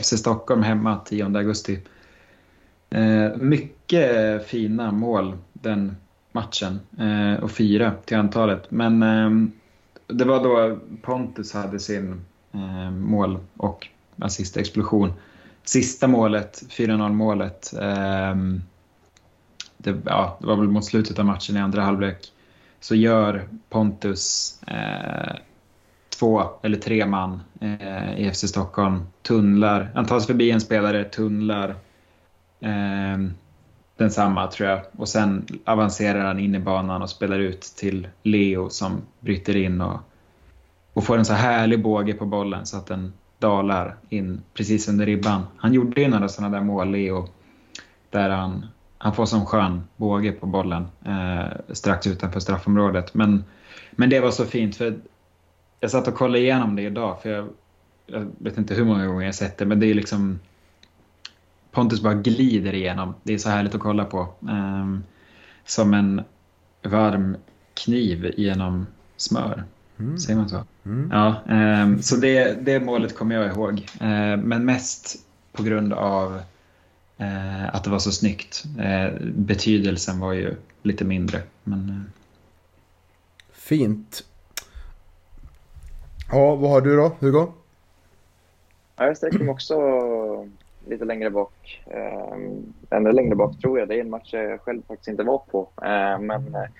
FC Stockholm hemma 10 augusti. Eh, mycket fina mål den matchen eh, och fyra till antalet. Men eh, det var då Pontus hade sin eh, mål och assistexplosion. Sista målet, 4-0 målet. eh, det, ja, det var väl mot slutet av matchen i andra halvlek. Så gör Pontus eh, två eller tre man eh, i FC Stockholm. Tunnlar, han tar sig förbi en spelare, tunnlar eh, densamma tror jag. Och sen avancerar han in i banan och spelar ut till Leo som bryter in och, och får en så härlig båge på bollen så att den dalar in precis under ribban. Han gjorde ju några sådana där mål, Leo, där han, han får som skön båge på bollen eh, strax utanför straffområdet. Men, men det var så fint för jag satt och kollade igenom det idag för jag, jag vet inte hur många gånger jag sett det men det är liksom Pontus bara glider igenom. Det är så härligt att kolla på. Eh, som en varm kniv genom smör. Mm. Säger man så? Mm. Ja, ehm, så det, det målet kommer jag ihåg. Eh, men mest på grund av eh, att det var så snyggt. Eh, betydelsen var ju lite mindre. Men, eh, Fint. Ja, vad har du då Hugo? Ja, jag sträcker mig också lite längre bak. Eh, ännu längre bak tror jag. Det är en match jag själv faktiskt inte var på. Eh, men eh,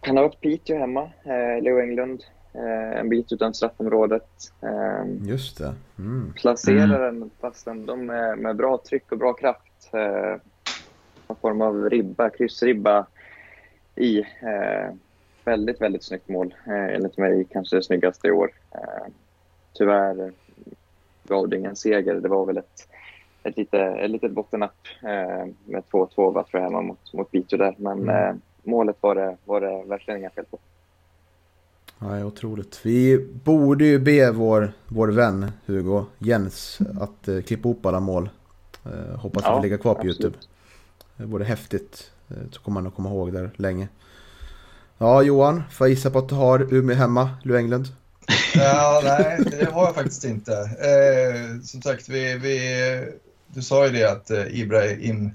kan ha varit Piteå hemma. Eh, Leo Englund. Eh, en bit utanför straffområdet. Eh, Just det. Mm. placerar den fastän de med, med bra tryck och bra kraft. Eh, någon form av ribba, kryssribba i. Eh, väldigt, väldigt snyggt mål. Eh, enligt mig kanske det snyggaste i år. Eh, tyvärr gav det ingen seger. Det var väl ett, ett, lite, ett litet bottennapp eh, med 2-2 va, tror jag hemma mot, mot Piteå där. Men Mm. eh, målet var det, var det verkligen inga fel på. Är otroligt. Vi borde ju be vår, vår vän Hugo Jens att eh, klippa ihop alla mål. Eh, hoppas att Ja, vi ligger kvar på absolut. YouTube. Det vore häftigt. Så kommer man att komma ihåg där länge. Ja, Johan, får jag gissa på att du har Umeå hemma, Lu England? Ja, nej, det har jag faktiskt inte. Eh, som sagt, vi, vi, du sa ju det att eh, Ibrahim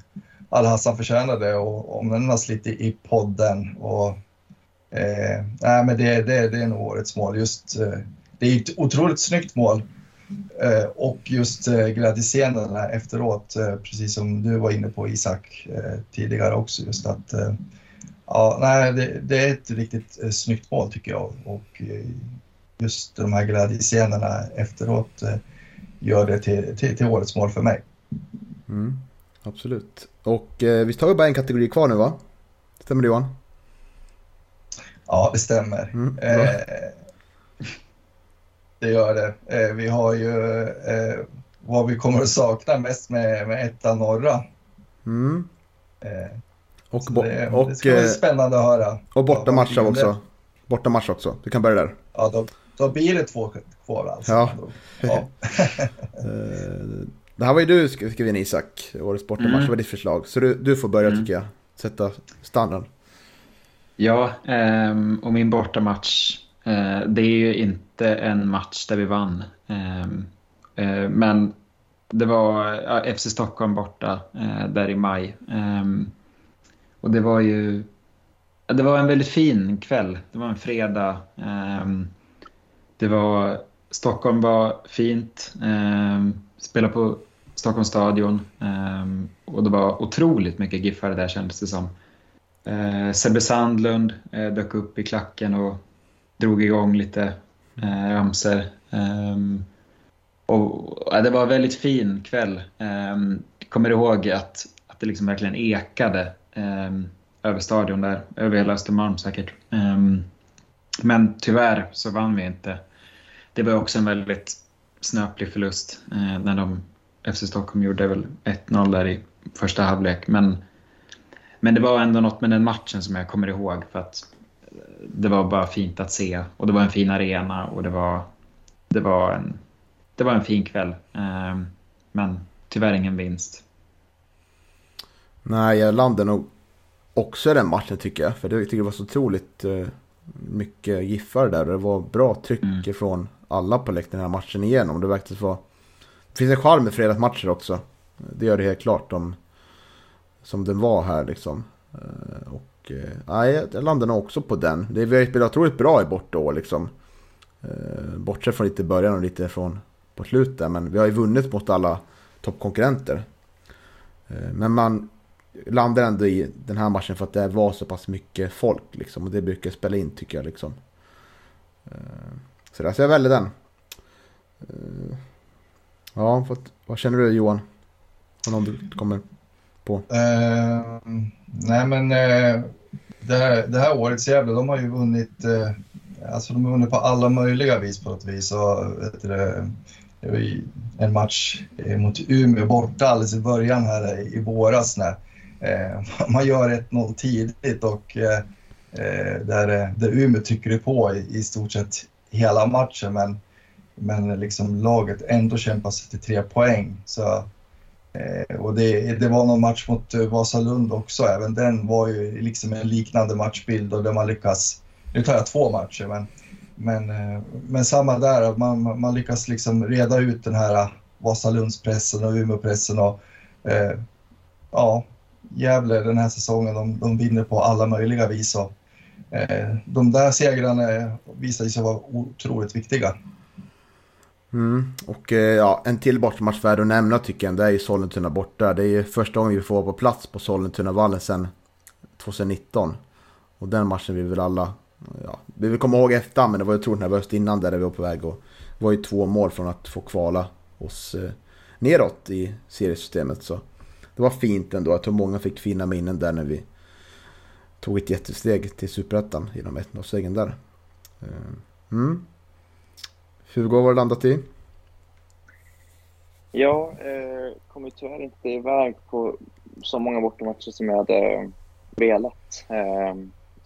Al-Hassan förtjänade och omnämnas lite i podden. Och, eh, nej, men det, det, det är nog årets mål. Just, eh, det är ett otroligt snyggt mål. Eh, och just eh, glädjescenerna efteråt, eh, precis som du var inne på Isak eh, tidigare också, just att eh, Ja, nej, det, det, är ett riktigt eh, snyggt mål tycker jag. Och eh, just de här glädjescenerna efteråt eh, gör det till, till, till, årets mål för mig. Mm, absolut. Och eh, visst har vi bara en kategori kvar nu va? Stämmer det Johan? Ja, det stämmer. Mm, eh, [laughs] det gör det. Eh, vi har ju eh, vad vi kommer att sakna mest med, med etta norra. Mm. Eh, och, det, och, det ska bli spännande att höra. Och bortamatch också. Bortamatch också. Du kan börja där. Ja, då, då blir det två kvar alltså. Ja. ja. [laughs] Eh, det här var ju du skrev in Isak, årets bortamatch, mm. var ditt förslag. Så du, du får börja mm. tycker jag, sätta standard. Ja, ehm, och min bortamatch, eh, det är ju inte en match där vi vann. Ehm, eh, men det var FC Stockholm borta där i maj. Ehm, och det var ju det var en väldigt fin kväll. Det var en fredag det var, Stockholm var fint. Eh, spelade på Stockholms stadion. Eh, och det var otroligt mycket giffare där kändes det som. Eh, Sebbe Sandlund eh, dök upp i klacken och drog igång lite eh, ramser. Ehm, och, det var en väldigt fin kväll. Jag kommer ihåg att, att det liksom verkligen ekade ehm, över stadion där, över hela Östermalm säkert. Men tyvärr så vann vi inte. Det var också en väldigt snöplig förlust eh, när de, FC Stockholm gjorde väl 1-0 där i första halvlek. Men, men det var ändå något med den matchen som jag kommer ihåg för att eh, det var bara fint att se och det var en fin arena och det var, det var, en, det var en fin kväll. Eh, men tyvärr ingen vinst. Nej, jag landade nog också i den matchen tycker jag. För jag tycker det var så otroligt eh, mycket giffar där. Det var bra tryck mm. från alla på läktaren den här matchen igenom. Det verkade vara... Det finns en charm med fredagsmatcher också. Det gör det helt klart om, som den var här liksom. Uh, och uh, nej, jag landar nog också på den. Det, vi har spelat otroligt bra i borta år liksom. Uh, bortsett från lite i början och lite från på slutet. Men vi har ju vunnit mot alla toppkonkurrenter. Men man landar ändå i den här matchen för att det var så pass mycket folk liksom. Och det brukar spela in tycker jag liksom. Eh, så, där, så jag väljer den. Eh, ja, för vad känner du Johan? Har någon du kommer på? Uh, nej men uh, det, här, det här årets Gävle, de har ju vunnit, uh, alltså de har vunnit på alla möjliga vis på något vis. Och, vet du, det var ju en match mot Umeå borta alldeles i början här i våras när Eh, [laughs] man gör 1-0 tidigt och eh, där, eh, där Umeå trycker det på i, i stort sett hela matchen men, men liksom laget ändå kämpar sig till tre poäng. Så, och det, det var någon match mot Vasalund också, även den var ju liksom en liknande matchbild och där man lyckas, nu tar jag två matcher men, men, men samma där, man, man lyckas liksom reda ut den här Vasalundspressen och Umeåpressen och eh, ja, Gävle den här säsongen, de, de vinner på alla möjliga vis. Och, eh, de där segrarna eh, visar sig vara otroligt viktiga. Mm. Och eh, ja, en till bortamatch värd att nämna tycker jag, det är ju Sollentuna borta. Det är ju första gången vi får vara på plats på Sollentunavallen sedan 2019. Och den matchen vi väl alla, ja, vi vill komma ihåg efter, men det var ju otroligt nervöst innan där, där vi var på väg. Och det var ju två mål från att få kvala oss eh, neråt i seriesystemet. Så det var fint ändå. Jag tror många fick fina minnen där när vi tog ett jättesteg till Superettan genom 1-0-segern där. Eh, mm. Hur går det landat i? Ja, eh, kom ju tyvärr inte iväg på så många bortamatcher som jag hade eh, velat. Eh,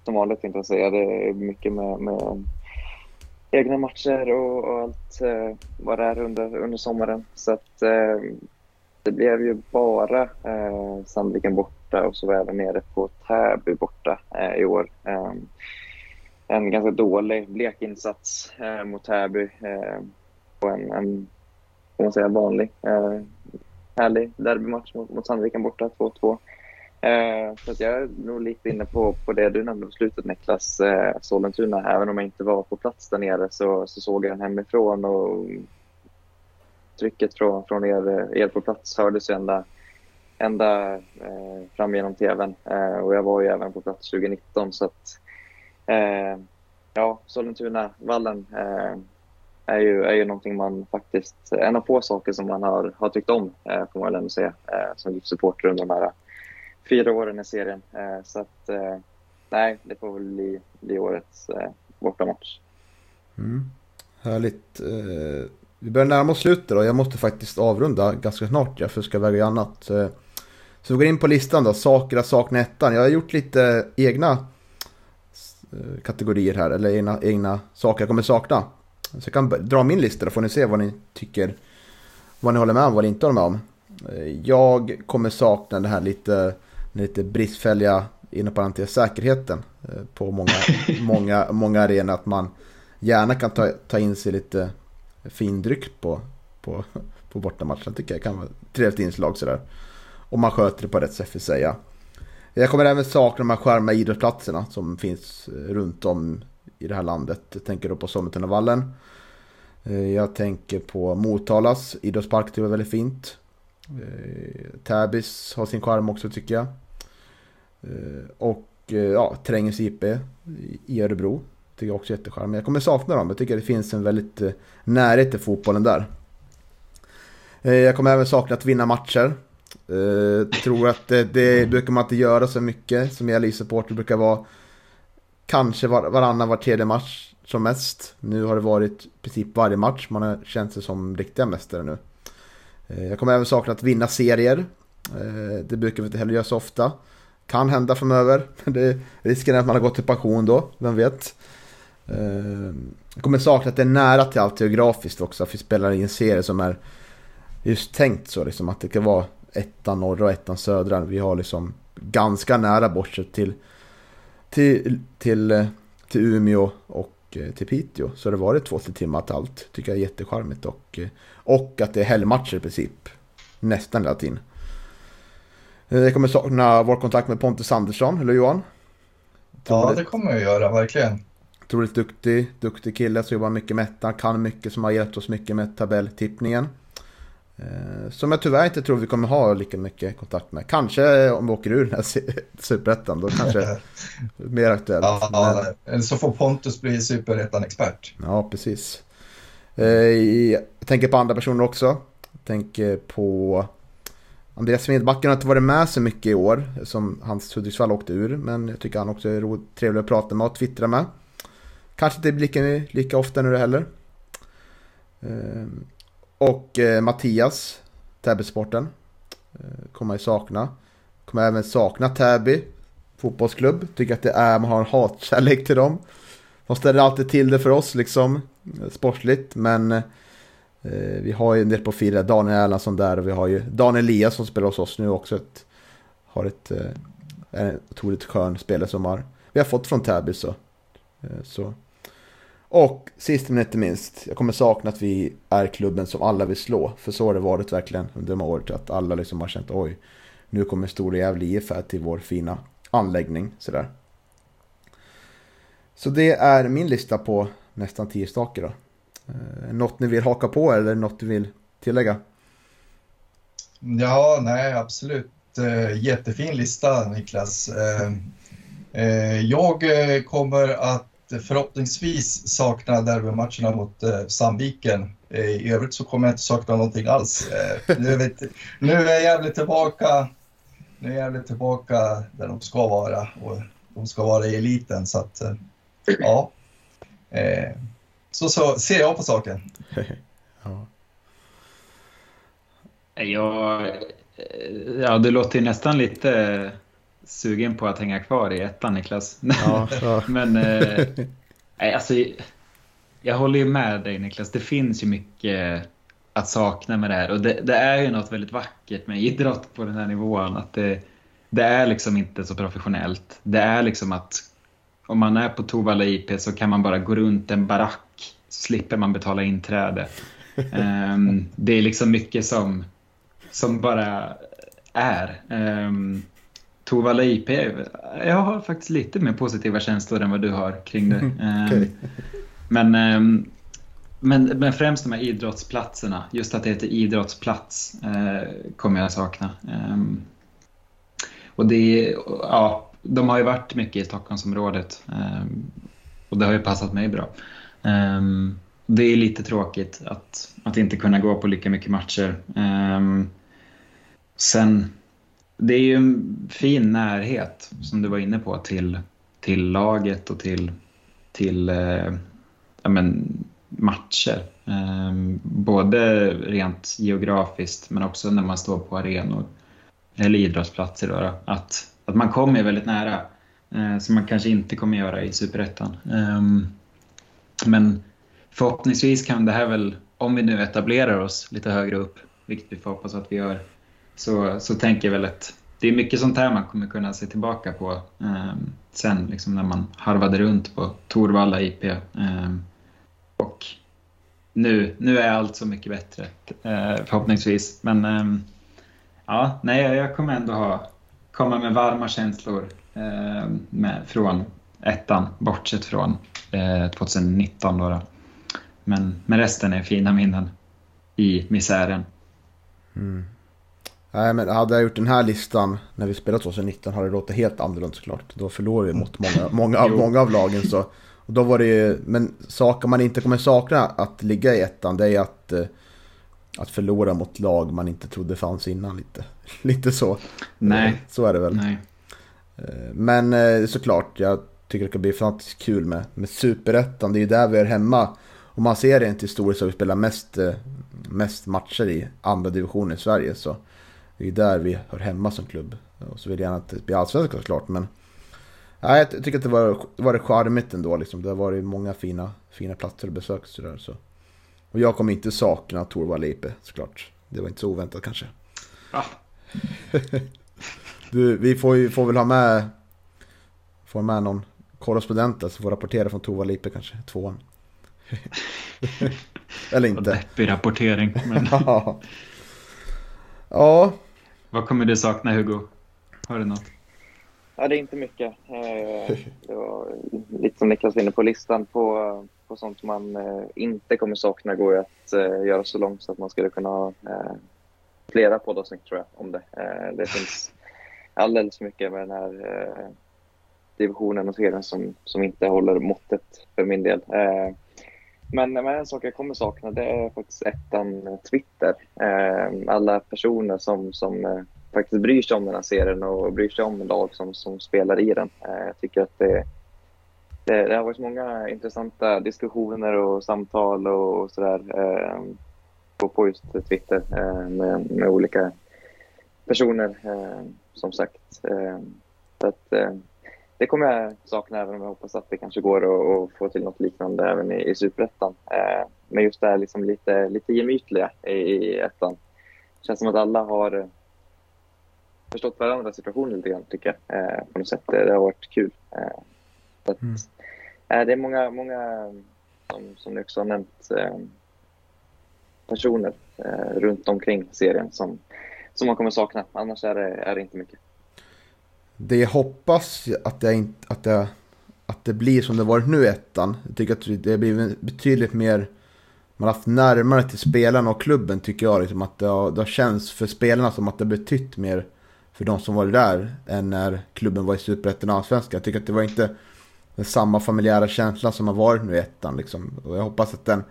som vanligt tänkte jag säga. Det är mycket med, med egna matcher och, och allt eh, vad det är under, under sommaren. Så att eh, det blev ju bara eh, Sandviken borta och så var jag även nere på Täby borta eh, i år. Eh, en ganska dålig blek insats eh, mot Täby eh, på en, en får man säga, vanlig eh, härlig derbymatch mot, mot Sandviken borta, 2-2. Eh, så att jag är nog lite inne på, på det du nämnde på slutet Niklas, eh, Sollentuna. Även om jag inte var på plats där nere så, så såg jag den hemifrån och trycket från, från er, er på plats hördes ju ända, ända eh, fram genom tvn. Eh, och jag var ju även på plats 2019 så att eh, ja, Sollentuna-vallen eh, är ju, är ju någonting man faktiskt, en av få saker som man har, har tyckt om eh, får man väl ändå säga eh, som GIF-supporter under de här fyra åren i serien. Eh, så att eh, nej, det får väl bli, bli årets eh, bortamatch. Mm. Härligt. Eh, vi börjar närma oss slutet och jag måste faktiskt avrunda ganska snart ja, för jag ska väga annat. Eh, så vi går in på listan då, saker att sakna ettan. Jag har gjort lite egna eh, kategorier här, eller egna, egna saker jag kommer sakna. Så jag kan dra min lista då får ni se vad ni tycker, vad ni håller med om, vad ni inte håller med om. Eh, jag kommer sakna det här lite, lite bristfälliga, inom parentes, säkerheten på många, [laughs] många, många arenor. Att man gärna kan ta, ta in sig lite fin dryck på, på, på bortamatchen. tycker jag kan vara ett trevligt inslag sådär. Om man sköter det på rätt sätt för säga. Jag kommer även sakna de här skärmiga idrottsplatserna som finns eh, runt om i det här landet. Jag tänker då på Sommetunavallen. Eh, jag tänker på Motalas idrottspark, det var väldigt fint. Eh, Täbys har sin charm också tycker jag. Och ja, Trängens IP i Örebro Tycker jag också är jättecharmig. Jag kommer sakna dem. Jag tycker det finns en väldigt eh, närhet till fotbollen där. Eh, jag kommer även sakna att vinna matcher. Jag tror att det, det brukar man inte göra så mycket som jag supporter brukar vara kanske var, varannan, var tredje match som mest. Nu har det varit i princip varje match. Man har känt sig som riktiga mästare nu. Jag kommer även sakna att vinna serier. Det brukar vi inte heller göra så ofta. Kan hända framöver. [laughs] Det, risken är att man har gått i pension då, vem vet. Jag kommer sakna att det är nära till allt geografiskt också. Att vi spelar i en serie som är just tänkt så liksom. Att det kan vara ettan norra och ettan södra. Vi har liksom ganska nära bortsett till, till, till, eh, till Umeå och eh, till Piteå. Så det varit två, tre timmar till allt. Tycker jag är jättecharmigt. Och, och att det är helgmatcher i princip. Nästan hela tiden. Jag kommer sakna vår kontakt med Pontus Andersson, eller Johan? Ja, det kommer jag göra, verkligen otroligt duktig, duktig kille som jobbar mycket med ettan, kan mycket, som har hjälpt oss mycket med tabelltippningen. Eh, som jag tyvärr inte tror vi kommer ha lika mycket kontakt med. Kanske om vi åker ur den här superettan, då kanske [laughs] mer aktuellt. Ja, eller så får Pontus bli superettan-expert. Ja, precis. Eh, jag tänker på andra personer också. Jag tänker på Andreas Smedbacken har inte varit med så mycket i år som hans Hudiksvall åkte ur. Men jag tycker han också är trevlig att prata med och twittra med. Kanske inte blicken lika ofta nu heller. Ehm, och eh, Mattias, Täbysporten. Eh, kommer jag sakna. Kommer även sakna Täby fotbollsklubb. Tycker att det är, man har en hatkärlek till dem. De ställer alltid till det för oss liksom. Eh, sportsligt. Men eh, vi har ju en del profiler. Daniel Erlandsson där och vi har ju Daniel Elias som spelar hos oss nu också. Ett, har ett eh, en otroligt skön spelare som har, vi har fått från Täby så. Eh, så och sist men inte minst, jag kommer sakna att vi är klubben som alla vill slå. För så har det varit verkligen under de här året. Att alla liksom har känt oj, nu kommer Stora Gävle IF här till vår fina anläggning. Sådär. Så det är min lista på nästan tio saker då. Eh, något ni vill haka på eller något ni vill tillägga? Ja, nej absolut. Eh, jättefin lista Niklas. Eh, jag kommer att förhoppningsvis sakna derbymatcherna mot eh, Sandviken. Eh, I övrigt så kommer jag inte sakna någonting alls. Eh, nu, vet, nu är Gävle tillbaka, nu är Gävle tillbaka där de ska vara och de ska vara i eliten. Så att, eh, ja. Eh, så, så ser jag på saken. [laughs] ja. Ja, ja, det låter ju nästan lite sugen på att hänga kvar i ettan, Niklas. [laughs] Ja, ja. Men eh, [laughs] alltså, jag håller ju med dig, Niklas. Det finns ju mycket att sakna med det här. Och det, det, är ju något väldigt vackert med idrott på den här nivån. Att det, det är liksom inte så professionellt. Det är liksom att om man är på Tovalla IP så kan man bara gå runt en barack slipper man betala inträde. um, [laughs] det är liksom mycket som, som bara är. Um, Tovalla IP, jag har faktiskt lite mer positiva känslor än vad du har kring det. [laughs] Okay. Men um, men, men främst de här idrottsplatserna, just att det heter idrottsplats, eh, kommer jag sakna. Eh, och det, ja, de har ju varit mycket i Stockholmsområdet och det har ju passat mig bra. Det är lite tråkigt att, att inte kunna gå på lika mycket matcher. Ehm, sen, det är ju en fin närhet, som du var inne på, till, till laget och till, till eh, ja, men, matcher. Eh, både rent geografiskt men också när man står på arenor eller idrottsplatser. Då, att, att man kommer väldigt nära eh, som man kanske inte kommer göra i Superettan. Ehm, men förhoppningsvis kan det här väl, om vi nu etablerar oss lite högre upp, vilket vi får hoppas att vi gör, så, så tänker jag väl att det är mycket sånt här man kommer kunna se tillbaka på eh, sen liksom när man harvade runt på Torvalla IP. Eh, och nu, nu är allt så mycket bättre eh, förhoppningsvis. Men eh, ja, nej, jag kommer ändå ha, komma med varma känslor eh, med, från ettan, bortsett från eh, 2019. Då, då. Men, men resten är fina minnen i misären. Mm. Nej, men hade jag gjort den här listan när vi spelade 2019 hade det låtit helt annorlunda såklart. Då förlorade vi mot många, [laughs] många, många av lagen. Så och då var det ju, men saker man inte kommer sakna att ligga i ettan det är att, eh, att förlora mot lag man inte trodde fanns innan lite. [laughs] Lite så. Nej. Eh, så är det väl. Nej. Eh, men såklart, jag tycker det kan bli fantastiskt kul med, med superettan. Det är ju där vi är hemma. Om man ser rent historiskt så har vi spelat mest, mest matcher i andra divisioner i Sverige. Så det är där vi hör hemma som klubb. Och så vill jag gärna att det blir allsvenskan såklart. Men Ja, jag tycker att det var, var det charmigt ändå. Liksom. Det har varit många fina, fina platser att besöka. Så så. Och jag kommer inte sakna Torvald Lipe såklart. Det var inte så oväntat kanske. Ah. [laughs] du, vi får, ju, får väl ha med, får med någon korrespondent som får rapportera från Torvald Lipe kanske, tvåan. [laughs] Eller inte. Deppig rapportering. Men... [laughs] ja. Vad kommer du sakna Hugo? Har du något? Ja, det är inte mycket. Eh, det var lite som Niklas var inne på, listan på, på sånt man eh, inte kommer sakna går ju att eh, göra så långt så att man skulle kunna ha flera poddavsnitt tror jag om det. Eh, det finns alldeles för mycket med den här eh, divisionen och serien som, som inte håller måttet för min del. Men, men en sak jag kommer sakna det är faktiskt ettan eh, Twitter. Ehm, alla personer som, som eh, faktiskt bryr sig om den här serien och bryr sig om lag som, som spelar i den. Eh, jag tycker att det, det, det har varit många intressanta diskussioner och samtal och, och sådär ehm, på, på just Twitter med, med olika personer ehm, som sagt. Så att, det kommer jag sakna även om jag hoppas att det kanske går att, få till något liknande även i, i Superettan. Men just det här liksom lite, lite gemytliga i, i ettan. Det känns som att alla har förstått varandras situation lite grann tycker jag. Eh, på något sätt. Det har varit kul. Eh, att, mm. eh, det är många, många som, som ni också har nämnt, eh, personer eh, runt omkring serien som, som man kommer sakna. Annars är det, är det inte mycket. Det jag hoppas att det, inte, att, det, att det blir som det varit nu i ettan. Jag tycker att det blir betydligt mer man har haft närmare till spelarna och klubben tycker jag. Liksom att det har, det har känts för spelarna som att det betytt mer för de som var där än när klubben var i Superettan och Allsvenskan. Jag tycker att det var inte den samma familjära känslan som har varit nu i ettan. Liksom. Och jag hoppas att den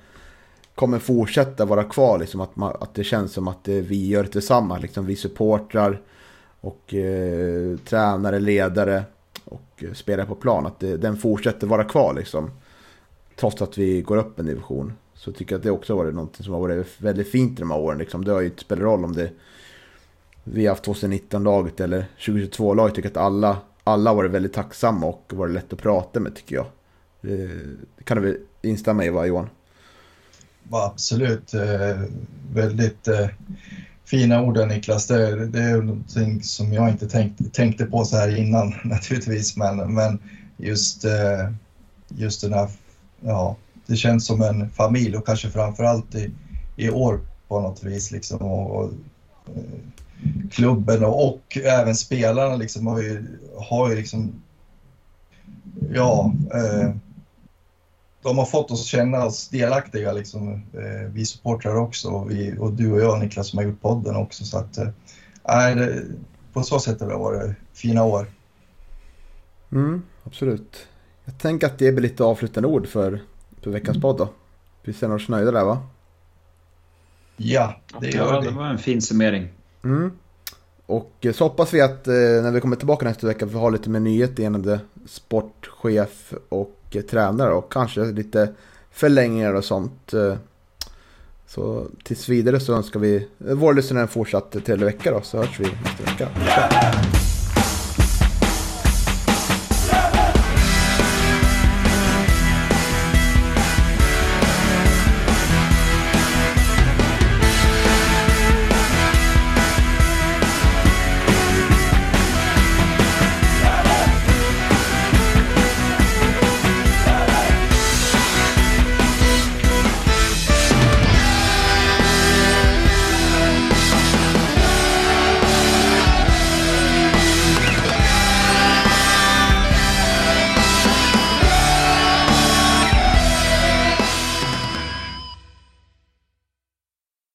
kommer fortsätta vara kvar. Liksom, att, man, att det känns som att det, vi gör det tillsammans. Liksom, vi supportrar och eh, tränare, ledare och eh, spelare på plan. Att det, den fortsätter vara kvar. Liksom. Trots att vi går upp en division. Så tycker jag att det också har varit något som har varit väldigt fint de här åren. Liksom. Det har ju inte spelat roll om det vi har haft 2019-laget eller 2022-laget tycker att alla, alla har varit väldigt tacksamma och varit lätt att prata med tycker jag. Det kan du väl instämma i va Johan? Absolut. Eh, väldigt eh, fina orden Niklas. Det, det är någonting som jag inte tänkt, tänkte på så här innan [laughs] naturligtvis. Men, men just, eh, just den här, ja, det känns som en familj och kanske framförallt i, i år på något vis. Liksom, och, och eh, klubben och, och, även spelarna liksom har ju, har ju liksom, ja, eh, de har fått oss känna oss delaktiga, liksom, eh, vi supportrar också och, vi, och du och jag Niklas som har gjort podden också. Så att, eh, det, på så sätt har det varit fina år. Mm, absolut. Jag tänker att det blir lite avslutande ord för, för veckans podd då. Vi ser oss nöjda där va? Ja, det gör ja, vi. Det var en fin summering. Mm. Och så hoppas vi att eh, när vi kommer tillbaka nästa vecka vi har lite mer nyheter gällande sportchef och eh, tränare och kanske lite förlängningar och sånt. Eh, så tills vidare så önskar vi vår lyssnare en fortsatt trevlig vecka då så hörs vi nästa vecka.